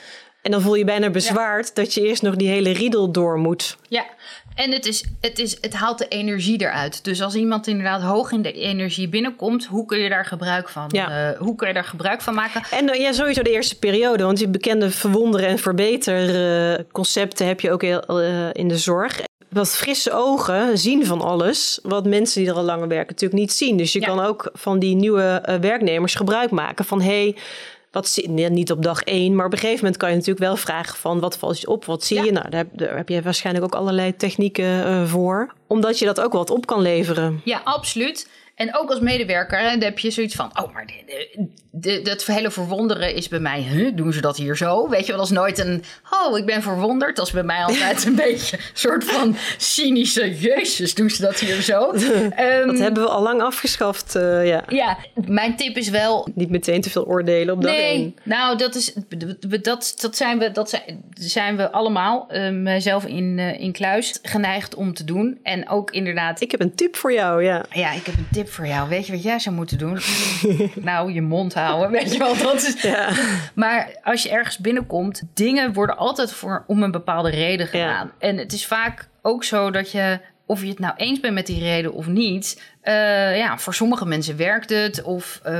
En dan voel je bijna bezwaard dat je eerst nog die hele riedel door moet. Ja, en het, is, het, is, het haalt de energie eruit. Dus als iemand inderdaad hoog in de energie binnenkomt, hoe kun je daar gebruik van? Ja. Uh, hoe kun je daar gebruik van maken? En uh, ja, sowieso de eerste periode. Want die bekende verwonderen en verbeteren concepten heb je ook heel, in de zorg wat frisse ogen zien van alles, wat mensen die er al langer werken natuurlijk niet zien. Dus je kan ook van die nieuwe uh, werknemers gebruik maken van hey, wat zie, niet op dag één, maar op een gegeven moment kan je natuurlijk wel vragen van wat valt je op, wat zie je? Nou, daar, daar, heb je waarschijnlijk ook allerlei technieken uh, voor, omdat je dat ook wat op kan leveren. Ja, absoluut. En ook als medewerker dan heb je zoiets van: oh, maar dat hele verwonderen is bij mij, huh, doen ze dat hier zo? Weet je wel, als nooit een, oh, ik ben verwonderd. Dat is bij mij altijd een beetje een soort van cynische, jezus, doen ze dat hier zo? Um, dat hebben we al lang afgeschaft, uh, ja. Ja, mijn tip is wel... Niet meteen te veel oordelen op dat nee, één. nou, dat, is, dat, dat, zijn we, dat zijn, zijn we allemaal, uh, mijzelf in, uh, in kluis, geneigd om te doen. En ook inderdaad... Ik heb een tip voor jou, ja. Ja, ik heb een tip voor jou. Weet je wat jij zou moeten doen? nou, je mond houden Weet je wel, dat is... Ja. Maar als je ergens binnenkomt, dingen worden altijd voor, om een bepaalde reden gedaan. En het is vaak ook zo dat je, of je het nou eens bent met die reden of niet, uh, ja, voor sommige mensen werkt het. Of uh,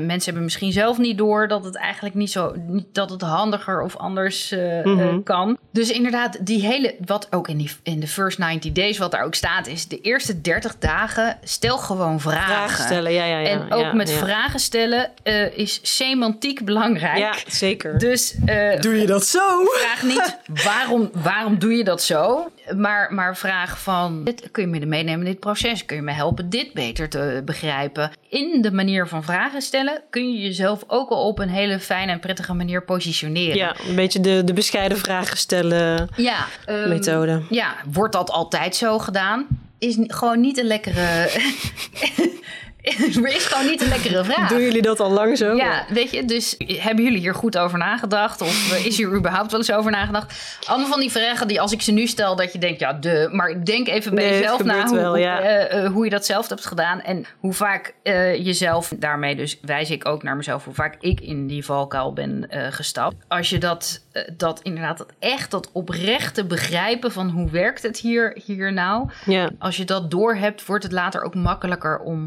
mensen hebben misschien zelf niet door dat het eigenlijk niet zo niet, dat het handiger of anders uh, mm-hmm. kan. Dus inderdaad, die hele, wat ook in, die, in de first 90 days, wat daar ook staat, is de eerste 30 dagen stel gewoon vragen. Vragen stellen, ja, ja, ja. En ook ja, met ja. vragen stellen is semantiek belangrijk. Ja, zeker. Dus doe je dat zo? Vraag niet waarom, waarom doe je dat zo, maar, maar vraag van dit, kun je me meenemen in dit proces? Kun je me helpen? Dit beter te begrijpen. In de manier van vragen stellen kun je jezelf ook al op een hele fijne en prettige manier positioneren. Ja, een beetje de, de bescheiden vragen stellen ja, um, methode. Ja, wordt dat altijd zo gedaan? Is gewoon niet een lekkere. is gewoon niet een lekkere vraag. Doen jullie dat al lang zo? Ja, weet je, dus hebben jullie hier goed over nagedacht? Of eh, is hier überhaupt wel eens over nagedacht? Allemaal van die vragen die als ik ze nu stel, dat je denkt, ja, de. Maar denk even bij nee, jezelf na hoe, wel, ja. uh, uh, hoe je dat zelf hebt gedaan. En hoe vaak jezelf, daarmee dus wijs ik ook naar mezelf, hoe vaak ik in die valkuil ben gestapt. Als je dat, dat inderdaad, dat echt dat oprechte begrijpen van hoe werkt het hier, hier nou. Ja. Als je dat doorhebt, wordt het later ook makkelijker om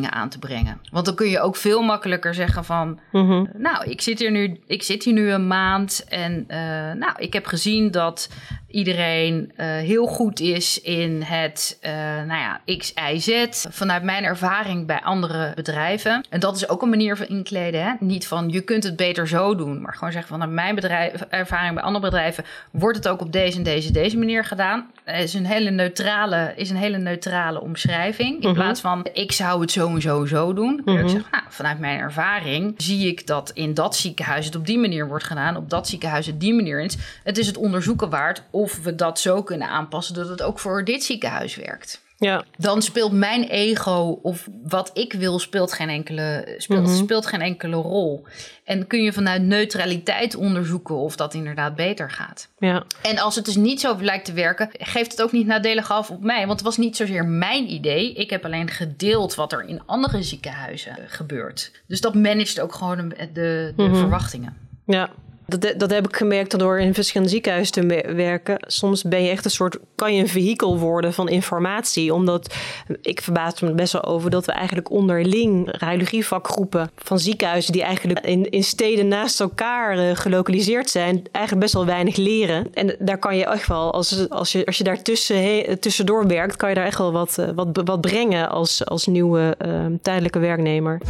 aan te brengen. Want dan kun je ook veel makkelijker zeggen van... Mm-hmm. nou, ik zit, hier nu, ik zit hier nu een maand en uh, nou, ik heb gezien dat iedereen uh, heel goed is in het, uh, nou ja, X, Y, Z. Vanuit mijn ervaring bij andere bedrijven. En dat is ook een manier van inkleden. Hè? Niet van je kunt het beter zo doen, maar gewoon zeggen vanuit mijn bedrijf, ervaring bij andere bedrijven wordt het ook op deze en deze, deze manier gedaan. Het is een hele neutrale, is een hele neutrale omschrijving. In Mhm. plaats van ik zou het zo en zo zo doen. Kun je ook Mhm. zeggen, nou, vanuit mijn ervaring zie ik dat in dat ziekenhuis het op die manier wordt gedaan, op dat ziekenhuis het die manier is. Het is het onderzoeken waard of we dat zo kunnen aanpassen dat het ook voor dit ziekenhuis werkt. Ja, Dan speelt mijn ego of wat ik wil speelt geen enkele, speelt, Mhm. speelt geen enkele rol. En kun je vanuit neutraliteit onderzoeken of dat inderdaad beter gaat. ja. En als het dus niet zo lijkt te werken, geeft het ook niet nadelig af op mij. Want het was niet zozeer mijn idee. Ik heb alleen gedeeld wat er in andere ziekenhuizen gebeurt. Dus dat managt ook gewoon de, de, de Mhm. verwachtingen. Ja. Dat, dat heb ik gemerkt door in verschillende ziekenhuizen te werken. Soms ben je echt een soort, kan je een vehikel worden van informatie. Omdat ik verbaas me best wel over dat we eigenlijk onderling radiologievakgroepen van ziekenhuizen die eigenlijk in, in steden naast elkaar uh, gelokaliseerd zijn, eigenlijk best wel weinig leren. En daar kan je echt wel, als, als, je, als je daar tussen, tussendoor werkt, kan je daar echt wel wat, uh, wat, wat brengen als, als nieuwe tijdelijke werknemer.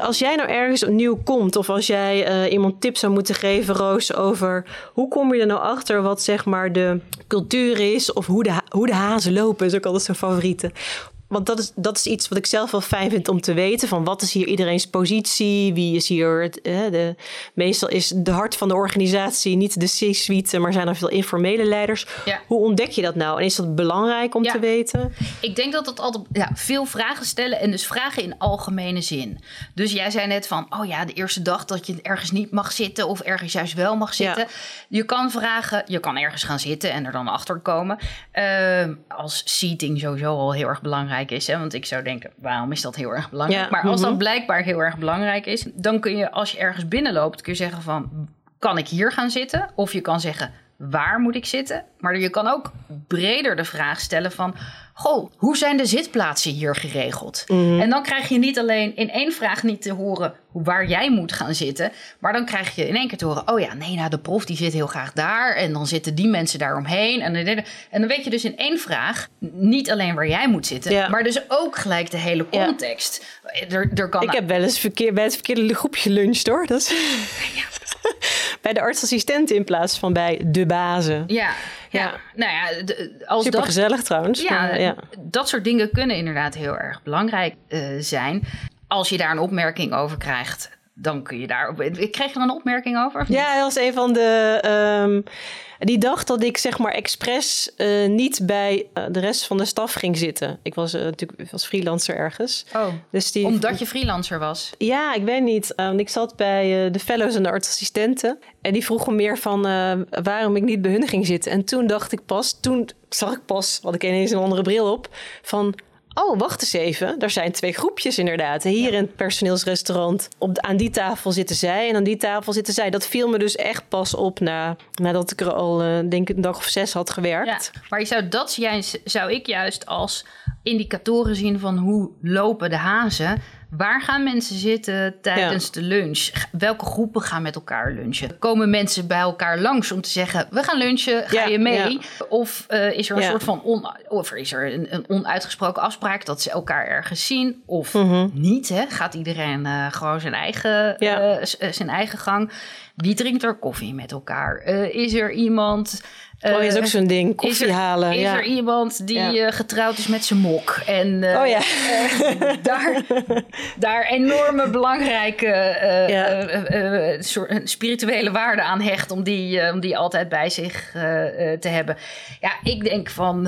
Als jij nou ergens opnieuw komt, of als jij uh, iemand tips zou moeten geven, Roos, over hoe kom je er nou achter wat zeg maar de cultuur is, of hoe de, hoe de hazen lopen, is ook altijd zo'n favoriete. Want dat is, dat is iets wat ik zelf wel fijn vind om te weten. Van wat is hier iedereen's positie? Wie is hier... Het, de, meestal is de hart van de organisatie niet de C-suite... maar zijn er veel informele leiders. Hoe ontdek je dat nou? En is dat belangrijk om te weten? Ik denk dat dat altijd ja, veel vragen stellen... en dus vragen in algemene zin. Dus jij zei net van... oh ja, de eerste dag dat je ergens niet mag zitten... of ergens juist wel mag zitten. Je kan vragen... je kan ergens gaan zitten en er dan achter komen. Uh, als seating sowieso al heel erg belangrijk is. Hè? Want ik zou denken, waarom is dat heel erg belangrijk? maar als dat mhm. blijkbaar heel erg belangrijk is, dan kun je als je ergens binnenloopt, kun je zeggen van, kan ik hier gaan zitten? Of je kan zeggen, waar moet ik zitten? Maar je kan ook breder de vraag stellen van... Goh, hoe zijn de zitplaatsen hier geregeld? Mhm. En dan krijg je niet alleen in één vraag niet te horen waar jij moet gaan zitten... maar dan krijg je in één keer te horen... oh ja, nee, nou, de prof die zit heel graag daar... en dan zitten die mensen daaromheen. En, en dan weet je dus in één vraag niet alleen waar jij moet zitten... maar dus ook gelijk de hele context. Er, er kan ik heb wel eens verkeer, bij het verkeerde groepje geluncht, hoor. Dat is... Ja. bij de artsassistent in plaats van bij de bazen. Ja, ja. nou ja, als Super gezellig trouwens. Ja, ja, dat soort dingen kunnen inderdaad heel erg belangrijk uh, zijn. Als je daar een opmerking over krijgt, dan kun je daar. Ik kreeg er een opmerking over? Ja, dat was een van de. Um, die dacht dat ik zeg maar expres uh, niet bij uh, de rest van de staf ging zitten. Ik was uh, natuurlijk was freelancer ergens. Oh, dus die, omdat je freelancer was? Ja, ik weet niet. Uh, ik zat bij de fellows en de artsassistenten. En die vroegen meer van waarom ik niet bij hun ging zitten. En toen dacht ik pas, toen zag ik pas, had ik ineens een andere bril op, van Oh, wacht eens even. Er zijn twee groepjes inderdaad. Hier in het personeelsrestaurant. Op, aan die tafel zitten zij en aan die tafel zitten zij. Dat viel me dus echt pas op na, nadat ik er al, uh, denk ik, een dag of zes had gewerkt. Ja, maar je zou dat zou ik juist als indicatoren zien van hoe lopen de hazen Waar gaan mensen zitten tijdens de lunch? Welke groepen gaan met elkaar lunchen? Komen mensen bij elkaar langs om te zeggen: we gaan lunchen, ga je mee? Of uh, is er een soort van on, of is er een, een, onuitgesproken afspraak dat ze elkaar ergens zien? Of mm niet? Hè? Gaat iedereen uh, gewoon zijn eigen, uh, zijn eigen gang? Wie drinkt er koffie met elkaar? is er iemand oh, is ook zo'n ding, koffie is er, halen. Is er iemand die ja. uh, getrouwd is met zijn mok? En uh, oh, ja. uh, daar, daar enorme belangrijke ja. soort, spirituele waarde aan hecht... om die, om die altijd bij zich te hebben. Ja, ik denk van,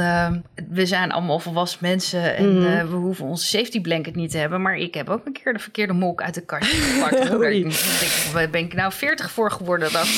we zijn allemaal volwassen mensen... en mm. we hoeven onze safety blanket niet te hebben... maar ik heb ook een keer de verkeerde mok uit de kastje gepakt. Daar ben ik nou 40 voor geworden... dat,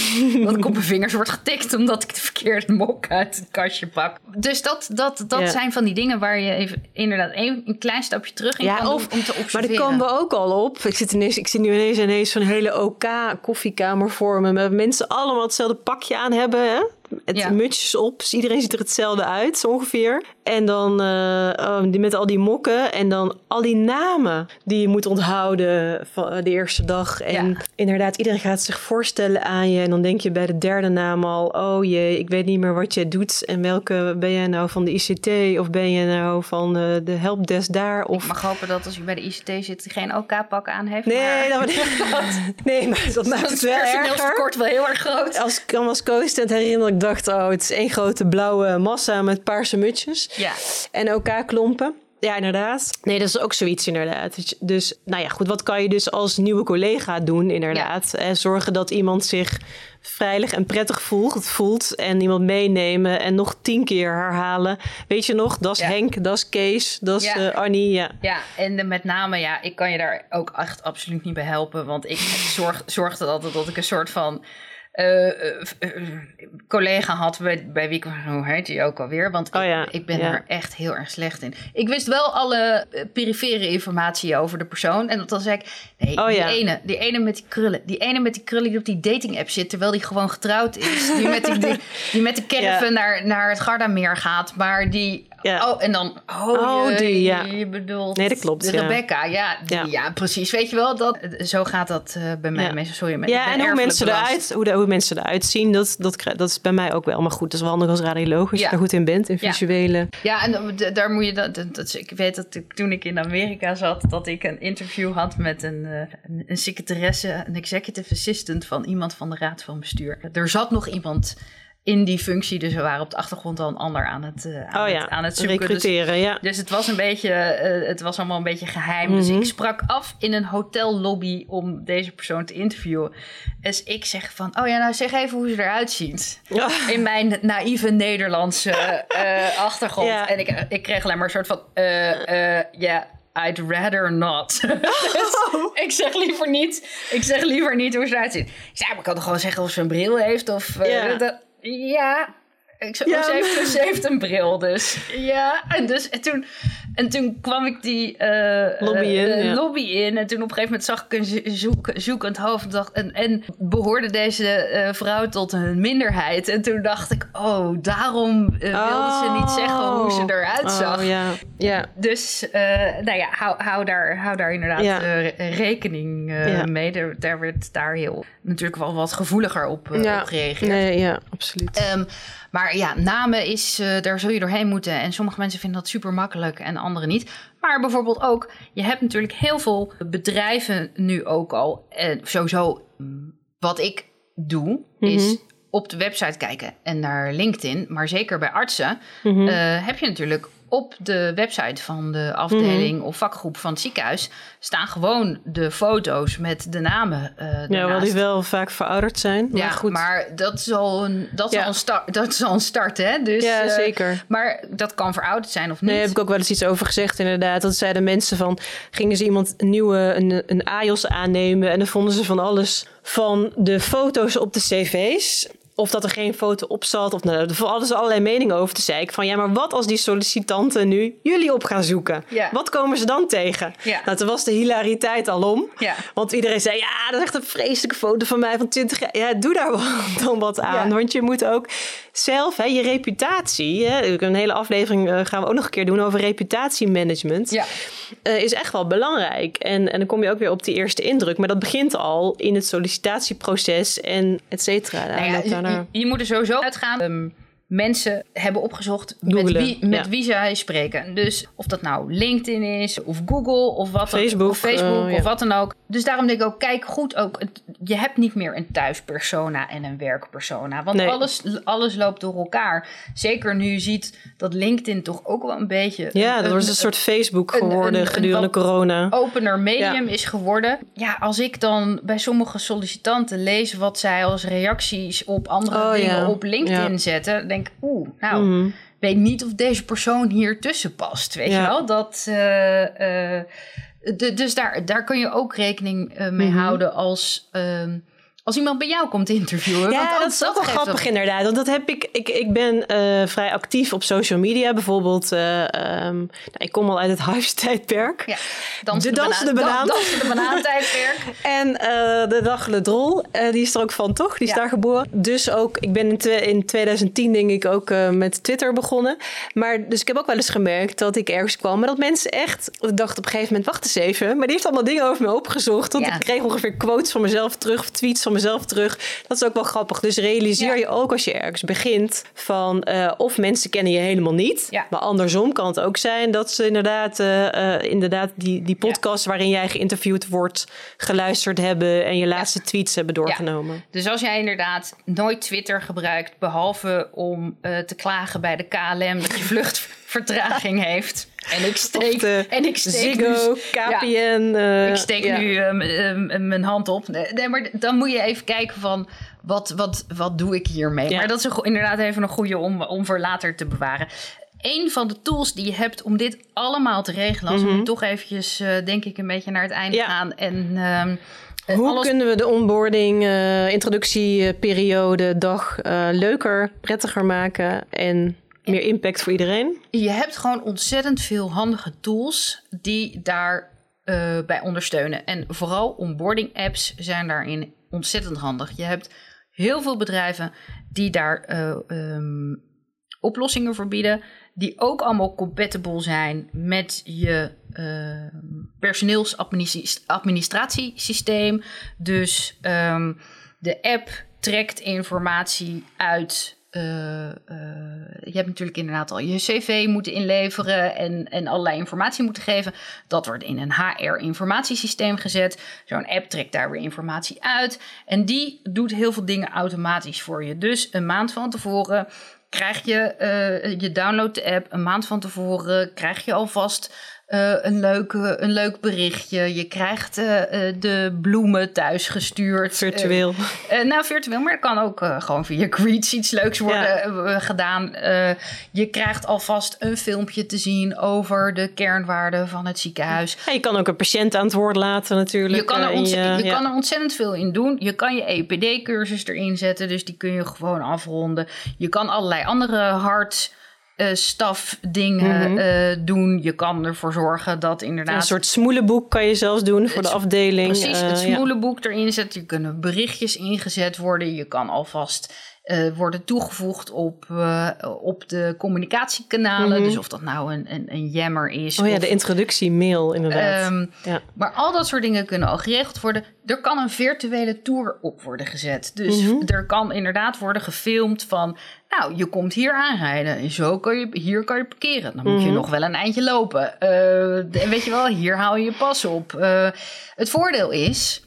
dat ik op mijn vingers wordt getikt omdat ik de mok uit het kastje pak. Dus dat, dat, dat zijn van die dingen waar je even inderdaad een, een klein stapje terug in ja, kan of, doen om te observeren. Maar daar komen we ook al op. Ik zit, ineens, ik zit nu ineens ineens zo'n hele OK koffiekamer vormen met mensen allemaal hetzelfde pakje aan hebben. Hè? Het ja. mutsjes op. Dus iedereen ziet er hetzelfde uit, zo ongeveer. En dan uh, die, met al die mokken. En dan al die namen die je moet onthouden van eh, de eerste dag. En inderdaad, iedereen gaat zich voorstellen aan je. En dan denk je bij de derde naam al... oh jee, ik weet niet meer wat je doet. En welke ben jij nou van de ICT? Of ben je nou van uh, de helpdesk daar? Of... Ik mag hopen dat als je bij de ICT zit... geen OK-pak aan heeft. Nee, maar... dat nee, maar dat maakt het wel erger. Het tekort wel heel erg groot. Als ik als co-assistent herinner ik dacht... oh, het is één grote blauwe massa met paarse mutsjes. Ja. En elkaar klompen. Ja, inderdaad. Nee, dat is ook zoiets inderdaad. Dus, nou ja, goed. Wat kan je dus als nieuwe collega doen inderdaad? Ja. Zorgen dat iemand zich veilig en prettig voelt, voelt en iemand meenemen en nog tien keer herhalen. Weet je nog, dat is Henk, dat is Kees, dat is ja. uh, Annie. Ja, ja en met name, ja, ik kan je daar ook echt absoluut niet bij helpen. Want ik zorg, zorgde altijd dat ik een soort van collega had bij, bij wie hoe heet die ook alweer? Want oh, ik, ja. ik, ben ja. er echt heel erg slecht in. Ik wist wel alle perifere informatie over de persoon. En dan zei ik, nee, oh, die, ja. ene, die ene met die krullen. Die ene met die krullen die op die dating app zit, terwijl die gewoon getrouwd is. Die met, die, die, die met de caravan naar, naar het Gardameer gaat, maar die... Oh, en dan... Oh, oh je, die, ja. je bedoelt... Nee, dat klopt, de Rebecca, ja. Die, ja. precies. Weet je wel, dat, zo gaat dat uh, bij mij. Meestal, sorry, maar ja, en hoe mensen, eruit, hoe, de, hoe mensen eruit zien, dat, dat, dat is bij mij ook wel. Maar goed, dat is wel handig als radioloog, als ja. je daar goed in bent, in visuele. Ja, en daar moet je... Dat, dat, ik weet dat ik, toen ik in Amerika zat, dat ik een interview had met een, een, een secretaresse, een executive assistant van iemand van de raad van bestuur. Er zat nog iemand in die functie. Dus we waren op de achtergrond al een ander aan het, uh, aan oh, ja. het, aan het zoeken. Recruteren, dus, ja. Dus het was een beetje, uh, het was allemaal een beetje geheim. Mm -hmm. Dus ik sprak af in een hotellobby om deze persoon te interviewen. Dus ik zeg van, oh ja, nou zeg even hoe ze eruit ziet. Ja. In mijn naïeve Nederlandse uh, achtergrond. Ja. En ik, ik kreeg alleen maar een soort van, ja, yeah, I'd rather not. dus ik zeg liever niet. Ik zeg liever niet hoe ze eruit ziet. Ik zei, maar ik kan toch gewoon zeggen of ze een bril heeft of. Ja. Ik zei, ja. oh, ze, heeft, ze heeft een bril, dus. Ja. En, dus, en, toen, en toen kwam ik die uh, lobby, in, uh, ja. lobby in. En toen op een gegeven moment zag ik een zoek, zoekend hoofd. En, dacht, en, en behoorde deze uh, vrouw tot een minderheid. En toen dacht ik, oh, daarom wilde oh. ze niet zeggen hoe ze eruit oh, zag. Ja. Ja. Dus, nou ja, hou, hou, daar, hou daar inderdaad ja. rekening mee. Daar, daar werd daar heel natuurlijk wel wat gevoeliger op, op gereageerd. Nee, ja, absoluut. Um, maar ja, namen is, uh, daar zul je doorheen moeten. En sommige mensen vinden dat super makkelijk en anderen niet. Maar bijvoorbeeld ook, je hebt natuurlijk heel veel bedrijven nu ook al. En sowieso, wat ik doe, mm -hmm. is op de website kijken en naar LinkedIn. Maar zeker bij artsen mm -hmm. uh, heb je natuurlijk op de website van de afdeling mm -hmm. of vakgroep van het ziekenhuis staan gewoon de foto's met de namen. Uh, ja, wel die wel vaak verouderd zijn. Maar ja, goed. maar dat is al een, dat is ja. al een, start, dat is al een start, hè? Dus, ja, uh, zeker. Maar dat kan verouderd zijn of niet. Nee, heb ik ook wel eens iets over gezegd, inderdaad. Dat zeiden mensen van, gingen ze iemand een nieuwe, een, een AJOS aannemen en dan vonden ze van alles van de foto's op de cv's of dat er geen foto op zat. Of nou, er hadden ze allerlei meningen over. Toen zei ik van ja, maar wat als die sollicitanten nu jullie op gaan zoeken? Ja. Wat komen ze dan tegen? Ja. Nou, toen was de hilariteit al om. Ja. Want iedereen zei ja, dat is echt een vreselijke foto van mij van 20 jaar. Ja, doe daar dan wat aan. Want je moet ook zelf, hè, je reputatie. Hè, een hele aflevering uh, gaan we ook nog een keer doen over reputatiemanagement. Ja. Uh, is echt wel belangrijk. En, en dan kom je ook weer op die eerste indruk. Maar dat begint al in het sollicitatieproces en et cetera. Nou ja, je, je, moet er sowieso uitgaan. Um, mensen hebben opgezocht met, wie, met ja. wie zij spreken. Dus of dat nou LinkedIn is, of Google, of wat Facebook, of, Facebook uh, of wat dan ook. Dus daarom denk ik ook, kijk goed ook. Je hebt niet meer een thuispersona en een werkpersona. Want nee. alles, alles loopt door elkaar. Zeker nu je ziet dat LinkedIn toch ook wel een beetje... Ja, dat was een soort Facebook geworden een, een, gedurende corona. opener medium ja. is geworden. Ja, als ik dan bij sommige sollicitanten lees wat zij als reacties op andere oh, dingen op LinkedIn zetten denk oeh, nou, mm -hmm. weet niet of deze persoon hier tussen past, weet ja. je wel? Dat, uh, uh, de, dus daar, daar kun je ook rekening uh, mee mm -hmm. houden als... als iemand bij jou komt interviewen. Ja, want dat is ook wel grappig inderdaad. Want dat heb ik. Ik, ik ben uh, vrij actief op social media. Bijvoorbeeld, uh, um, nou, ik kom al uit het huistijdperk. Ja, dansen de, dansende banaan. Dansen de banaantijdperk. en uh, de dag de drol, die is er ook van, toch? Die is ja. daar geboren. Dus ook, ik ben in, in 2010 denk ik ook met Twitter begonnen. Maar dus ik heb ook wel eens gemerkt dat ik ergens kwam. Maar dat mensen echt, ik dacht op een gegeven moment, wacht eens even. Maar die heeft allemaal dingen over me opgezocht. Want ja. ik kreeg ongeveer quotes van mezelf terug, tweets van mezelf terug. Dat is ook wel grappig. Dus realiseer ja. je ook als je ergens begint van uh, of mensen kennen je helemaal niet. Ja. Maar andersom kan het ook zijn dat ze inderdaad, uh, uh, inderdaad die, die podcast ja. waarin jij geïnterviewd wordt, geluisterd hebben en je laatste tweets hebben doorgenomen. Dus als jij inderdaad nooit Twitter gebruikt, behalve om eh, te klagen bij de KLM dat je vluchtvertraging heeft. En ik steek, en ik steek Ziggo, nu, KPN. Ja, ik steek ja. nu uh, mijn hand op. Nee, maar dan moet je even kijken van wat, wat, wat doe ik hiermee? Ja. Maar dat is een, inderdaad even een goede om, om voor later te bewaren. Een van de tools die je hebt om dit allemaal te regelen, als mm -hmm. we toch eventjes uh, denk ik een beetje naar het einde ja. gaan en um, Hoe kunnen we de onboarding, uh, introductieperiode, dag uh, leuker, prettiger maken en meer impact voor iedereen? Je hebt gewoon ontzettend veel handige tools die daar uh, bij ondersteunen. En vooral onboarding apps zijn daarin ontzettend handig. Je hebt heel veel bedrijven die daar um, oplossingen voor bieden, die ook allemaal compatible zijn met je uh, personeelsadministratiesysteem. Dus um, de app trekt informatie uit uh, uh, je hebt natuurlijk inderdaad al je cv moeten inleveren en, en allerlei informatie moeten geven. Dat wordt in een HR-informatiesysteem gezet. Zo'n app trekt daar weer informatie uit. En die doet heel veel dingen automatisch voor je. Dus een maand van tevoren krijg je, uh, je download de app. Een maand van tevoren krijg je alvast uh, een, leuk, een leuk berichtje. Je krijgt uh, de bloemen thuis gestuurd. Virtueel. nou, virtueel, maar het kan ook gewoon via Greets iets leuks worden gedaan. je krijgt alvast een filmpje te zien over de kernwaarden van het ziekenhuis. Ja, je kan ook een patiënt aan het woord laten natuurlijk. Je kan er, je, je kan er ontzettend veel in doen. Je kan je EPD-cursus erin zetten, dus die kun je gewoon afronden. Je kan allerlei andere hard uh, stafdingen mm doen. Je kan ervoor zorgen dat inderdaad... Een soort smoelenboek kan je zelfs doen voor de afdeling. Precies, het eh, smoelenboek erin zetten. Je kunnen berichtjes ingezet worden. Je kan alvast uh, worden toegevoegd op, uh, op de communicatiekanalen. Mm -hmm. Dus of dat nou een, een, een jammer is. Oh ja, of, de introductiemail inderdaad. Um, ja. Maar al dat soort dingen kunnen al geregeld worden. Er kan een virtuele tour op worden gezet. Dus mm -hmm. er kan inderdaad worden gefilmd van... Nou, je komt hier aanrijden en zo kan je, hier kan je parkeren. Dan moet mm -hmm. je nog wel een eindje lopen. Uh, en weet je wel, hier haal je je pas op. het voordeel is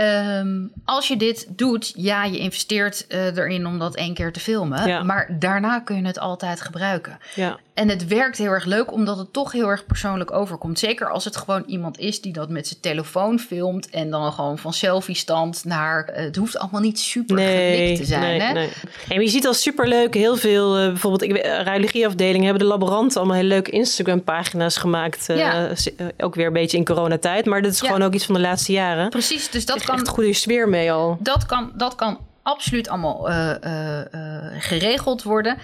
Um, als je dit doet, ja, je investeert uh, erin om dat één keer te filmen. Ja. Maar daarna kun je het altijd gebruiken. Ja. En het werkt heel erg leuk, omdat het toch heel erg persoonlijk overkomt. Zeker als het gewoon iemand is die dat met zijn telefoon filmt. En dan gewoon van selfie-stand naar. Uh, het hoeft allemaal niet super nee, te zijn. Nee, hè? Nee. En je ziet al superleuk heel veel. Uh, bijvoorbeeld, ik, radiologieafdelingen hebben de laboranten allemaal hele leuke Instagram-pagina's gemaakt. Ja. ook weer een beetje in coronatijd. Maar dat is gewoon ook iets van de laatste jaren. Precies, dus dat kan. Echt goede sfeer mee al. Dat kan, dat kan absoluut allemaal uh, geregeld worden.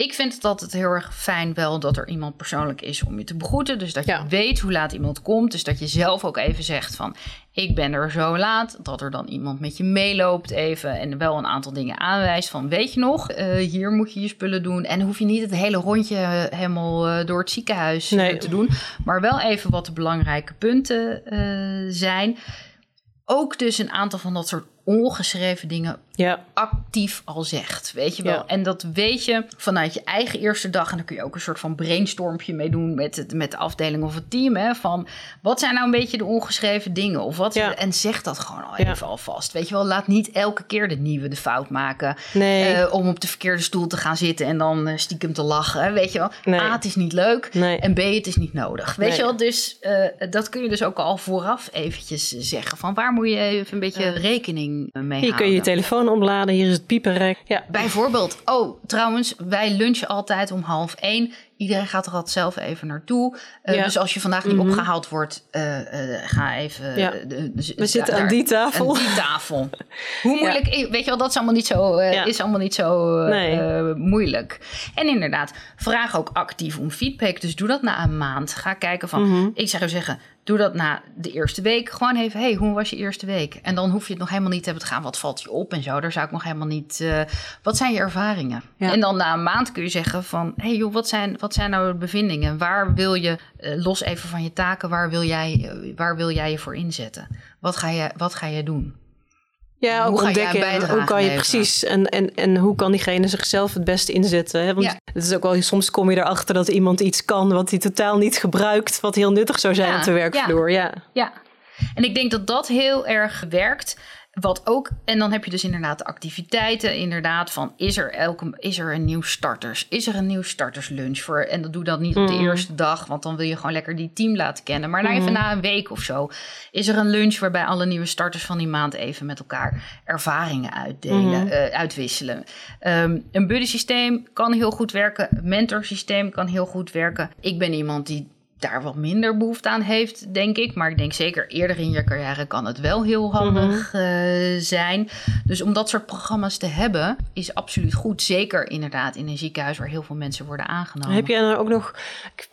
Ik vind het altijd heel erg fijn wel dat er iemand persoonlijk is om je te begroeten. Dus dat je ja. weet hoe laat iemand komt. Dus dat je zelf ook even zegt van ik ben er zo laat. Dat er dan iemand met je meeloopt even en wel een aantal dingen aanwijst van weet je nog, uh, hier moet je je spullen doen. En hoef je niet het hele rondje helemaal uh, door het ziekenhuis nee. te doen. Maar wel even wat de belangrijke punten uh, zijn. Ook dus een aantal van dat soort ongeschreven dingen ja. actief al zegt. Weet je wel? Ja. En dat weet je vanuit je eigen eerste dag. En dan kun je ook een soort van brainstormpje mee doen met, het, met de afdeling of het team. Hè? Van wat zijn nou een beetje de ongeschreven dingen? Of wat, ja. En zeg dat gewoon al even alvast. Weet je wel, laat niet elke keer de nieuwe de fout maken. Nee. Uh, om op de verkeerde stoel te gaan zitten en dan uh, stiekem te lachen. Weet je wel? Nee. A, het is niet leuk. Nee. En B, het is niet nodig. Weet je wel? Dus uh, dat kun je dus ook al vooraf eventjes zeggen. Van waar moet je even een beetje rekening mee Hier kun je je telefoon opladen, hier is het piepenrek. Ja. Bijvoorbeeld, oh trouwens, wij lunchen altijd om half één. Iedereen gaat er altijd zelf even naartoe. Uh, ja. Dus als je vandaag niet mm -hmm. opgehaald wordt, uh, uh, ga even. Ja. Dus, We zitten daar, aan die tafel. Aan die tafel. Hoe moeilijk, ja. weet je wel, dat is allemaal niet zo, is allemaal niet zo nee. moeilijk. En inderdaad, vraag ook actief om feedback. Dus doe dat na een maand. Ga kijken van, mm -hmm. ik zou zeggen, doe dat na de eerste week. Gewoon even, hey, hoe was je eerste week? En dan hoef je het nog helemaal niet te hebben te gaan. Wat valt je op en zo? Daar zou ik nog helemaal niet. wat zijn je ervaringen? En dan na een maand kun je zeggen van, hey joh, wat zijn, wat zijn nou de bevindingen? Waar wil je, uh, los even van je taken, waar wil jij, uh, waar wil jij je voor inzetten? Wat ga je, wat ga je doen? Ja, ook hoe ontdekken. Hoe kan je precies en, en, en hoe kan diegene zichzelf het beste inzetten? Hè? Want ja. het is ook wel, soms kom je erachter dat iemand iets kan wat hij totaal niet gebruikt, wat heel nuttig zou zijn ja. op de werkvloer. Ja. ja. ja. En ik denk dat dat heel erg werkt. Wat ook, en dan heb je dus inderdaad de activiteiten, inderdaad, van is er, elke, is er een nieuw starters? Is er een nieuw starterslunch voor? En dat doe dat niet mm. op de eerste dag, want dan wil je gewoon lekker die team laten kennen. Maar mm. even na een week of zo, is er een lunch waarbij alle nieuwe starters van die maand even met elkaar ervaringen uitdelen, mm. uh, uitwisselen. Um, een buddy systeem kan heel goed werken, een mentor systeem kan heel goed werken. Ik ben iemand die daar wat minder behoefte aan heeft, denk ik. Maar ik denk zeker eerder in je carrière kan het wel heel handig uh, zijn. Dus om dat soort programma's te hebben, is absoluut goed. Zeker inderdaad in een ziekenhuis waar heel veel mensen worden aangenomen. Heb jij dan ook nog...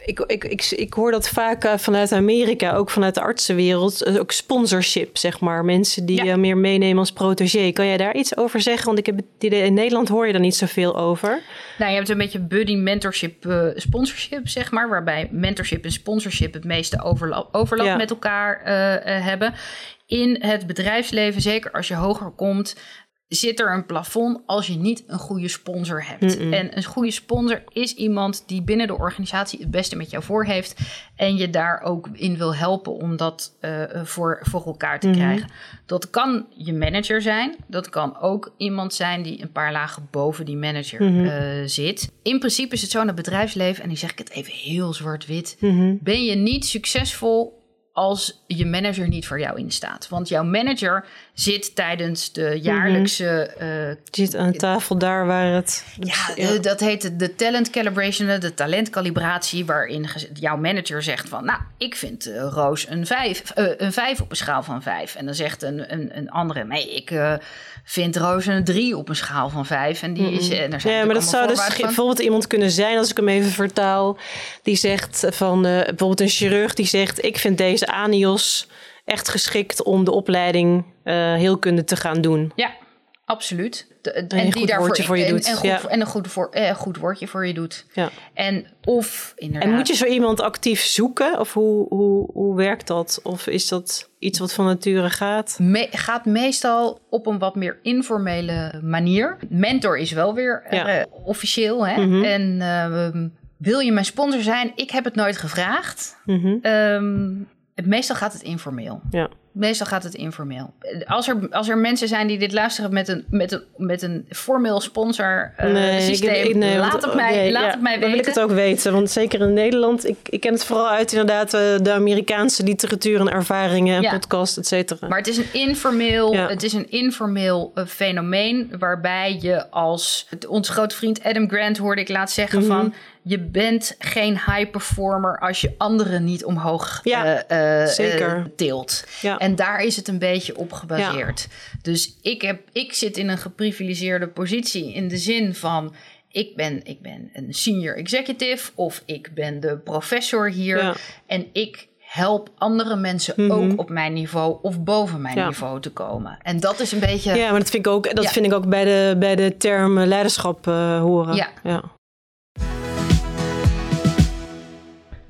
Ik, ik, ik, ik, hoor dat vaak uh, vanuit Amerika, ook vanuit de artsenwereld, uh, ook sponsorship, zeg maar. Mensen die ja. meer meenemen als protégé. Kan jij daar iets over zeggen? Want ik heb in Nederland hoor je daar niet zoveel over. Nou, je hebt een beetje buddy mentorship, sponsorship, zeg maar. Waarbij mentorship en sponsorship het meeste overlap, overlap met elkaar uh, uh, hebben. In het bedrijfsleven, zeker als je hoger komt, zit er een plafond als je niet een goede sponsor hebt. Mm -mm. En een goede sponsor is iemand die binnen de organisatie het beste met jou voor heeft en je daar ook in wil helpen om dat uh, voor, voor elkaar te mm -hmm. krijgen. Dat kan je manager zijn, dat kan ook iemand zijn die een paar lagen boven die manager mm -hmm. uh, zit. In principe is het zo in het bedrijfsleven, en die zeg ik het even heel zwart-wit, -hmm. ben je niet succesvol als je manager niet voor jou instaat. Want jouw manager zit tijdens de jaarlijkse... Mm -hmm. uh, zit aan tafel daar waar het... Ja, ja. dat heet de talent calibration, de talentcalibratie... waarin jouw manager zegt van... nou, ik vind uh, Roos een vijf, uh, een vijf op een schaal van vijf. En dan zegt een, een, een andere... nee, ik vind Roos een drie op een schaal van vijf. En die is... En er zijn ja, maar dat zou dus van. bijvoorbeeld iemand kunnen zijn... als ik hem even vertaal... die zegt van... bijvoorbeeld een chirurg die zegt... ik vind deze ANIOS echt geschikt om de opleiding uh, heelkunde te gaan doen. Ja, absoluut. De, en, en die daarvoor voor je en, doet. En, goed, ja. en een goed, voor, eh, goed woordje voor je doet. Ja. En of inderdaad. En moet je zo iemand actief zoeken? Of hoe, hoe, hoe werkt dat? Of is dat iets wat van nature gaat? Me, gaat meestal op een wat meer informele manier. Mentor is wel weer ja. uh, officieel. Hè? Mm -hmm. En uh, wil je mijn sponsor zijn? Ik heb het nooit gevraagd. Mm -hmm. um, meestal gaat het informeel. Ja. Meestal gaat het informeel. Als er, als er mensen zijn die dit luisteren met een, met een, met een formeel sponsor uh, nee, systeem, ik, nee, laat, want, het, mij, laat ja, het mij weten. Dan wil ik het ook weten. Want zeker in Nederland, ik, ik ken het vooral uit inderdaad de Amerikaanse literatuur en ervaringen en ja. podcast, et cetera. Maar het is een informeel, ja. het is een informeel uh, fenomeen waarbij je als, onze grote vriend Adam Grant hoorde ik laat zeggen mm -hmm. van je bent geen high performer als je anderen niet omhoog ja, uh, uh, zeker. Uh, tilt. Ja. En daar is het een beetje op gebaseerd. Ja. Dus ik, heb, ik zit in een geprivilegeerde positie in de zin van. Ik ben, ik ben een senior executive of ik ben de professor hier. Ja. En ik help andere mensen mm -hmm. ook op mijn niveau of boven mijn ja. niveau te komen. En dat is een beetje. Ja, maar dat vind ik ook, dat ja. vind ik ook bij, de, bij de term leiderschap uh, horen. Ja.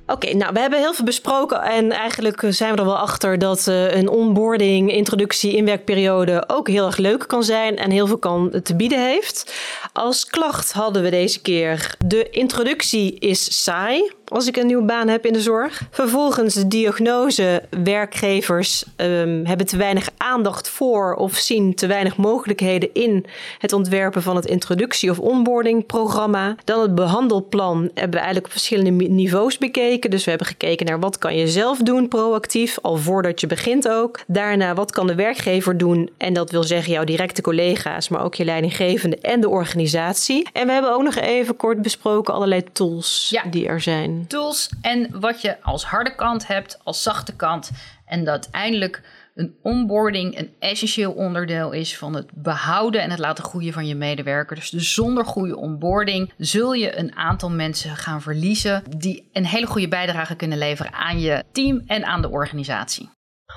Oké, nou, we hebben heel veel besproken en eigenlijk zijn we er wel achter dat uh, een onboarding, introductie, inwerkperiode ook heel erg leuk kan zijn en heel veel kan te bieden heeft. Als klacht hadden we deze keer de introductie is saai als ik een nieuwe baan heb in de zorg. Vervolgens de diagnose. Werkgevers um, hebben te weinig aandacht voor of zien te weinig mogelijkheden in het ontwerpen van het introductie- of onboarding-programma. Dan het behandelplan hebben we eigenlijk op verschillende niveaus bekeken. Dus we hebben gekeken naar wat kan je zelf doen proactief, al voordat je begint ook. Daarna wat kan de werkgever doen en dat wil zeggen jouw directe collega's, maar ook je leidinggevende en de organisatie. En we hebben ook nog even kort besproken allerlei tools ja. die er zijn tools en wat je als harde kant hebt, als zachte kant. En dat uiteindelijk een onboarding een essentieel onderdeel is van het behouden en het laten groeien van je medewerkers. Dus zonder goede onboarding zul je een aantal mensen gaan verliezen die een hele goede bijdrage kunnen leveren aan je team en aan de organisatie.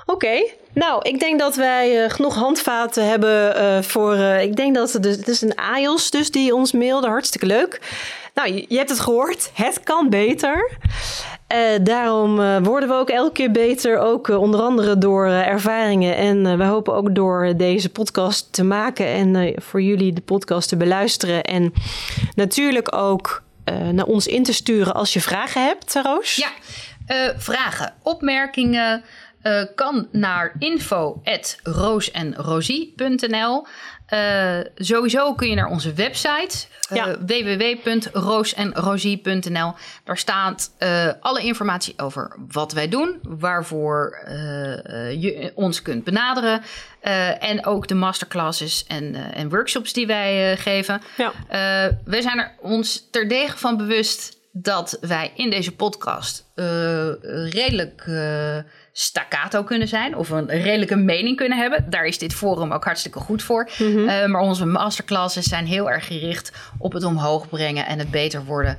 Oké, nou, ik denk dat wij uh, genoeg handvaten hebben uh, voor. Uh, ik denk dat het, dus, het is een AIOS dus die ons mailde. Hartstikke leuk. Nou, je hebt het gehoord. Het kan beter. Daarom worden we ook elke keer beter. Ook onder andere door ervaringen. En we hopen ook door deze podcast te maken en voor jullie de podcast te beluisteren. En natuurlijk ook naar ons in te sturen als je vragen hebt, Roos. Ja, vragen, opmerkingen. Kan naar info.roosenrosie.nl. Uh, sowieso kun je naar onze website uh, ja. www.roosenrosie.nl. Daar staat uh, alle informatie over wat wij doen, waarvoor je ons kunt benaderen. en ook de masterclasses en, en workshops die wij geven. Ja. wij zijn er ons terdege van bewust dat wij in deze podcast redelijk staccato kunnen zijn of een redelijke mening kunnen hebben. Daar is dit forum ook hartstikke goed voor. Mm -hmm. uh, maar onze masterclasses zijn heel erg gericht op het omhoog brengen en het beter worden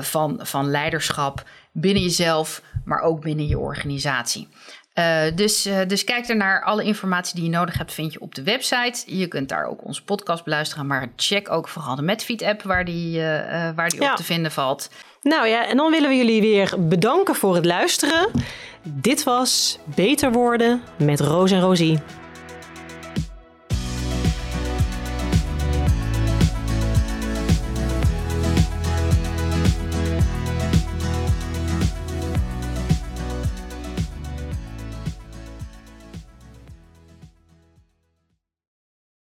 van, van leiderschap binnen jezelf, maar ook binnen je organisatie. Uh, dus, uh, dus kijk er naar. Alle informatie die je nodig hebt vind je op de website. Je kunt daar ook onze podcast beluisteren. Maar check ook vooral de Medfeed app waar die, uh, waar die ja. op te vinden valt. Nou ja, en dan willen we jullie weer bedanken voor het luisteren. Dit was Beter Worden met Roos en Rosie.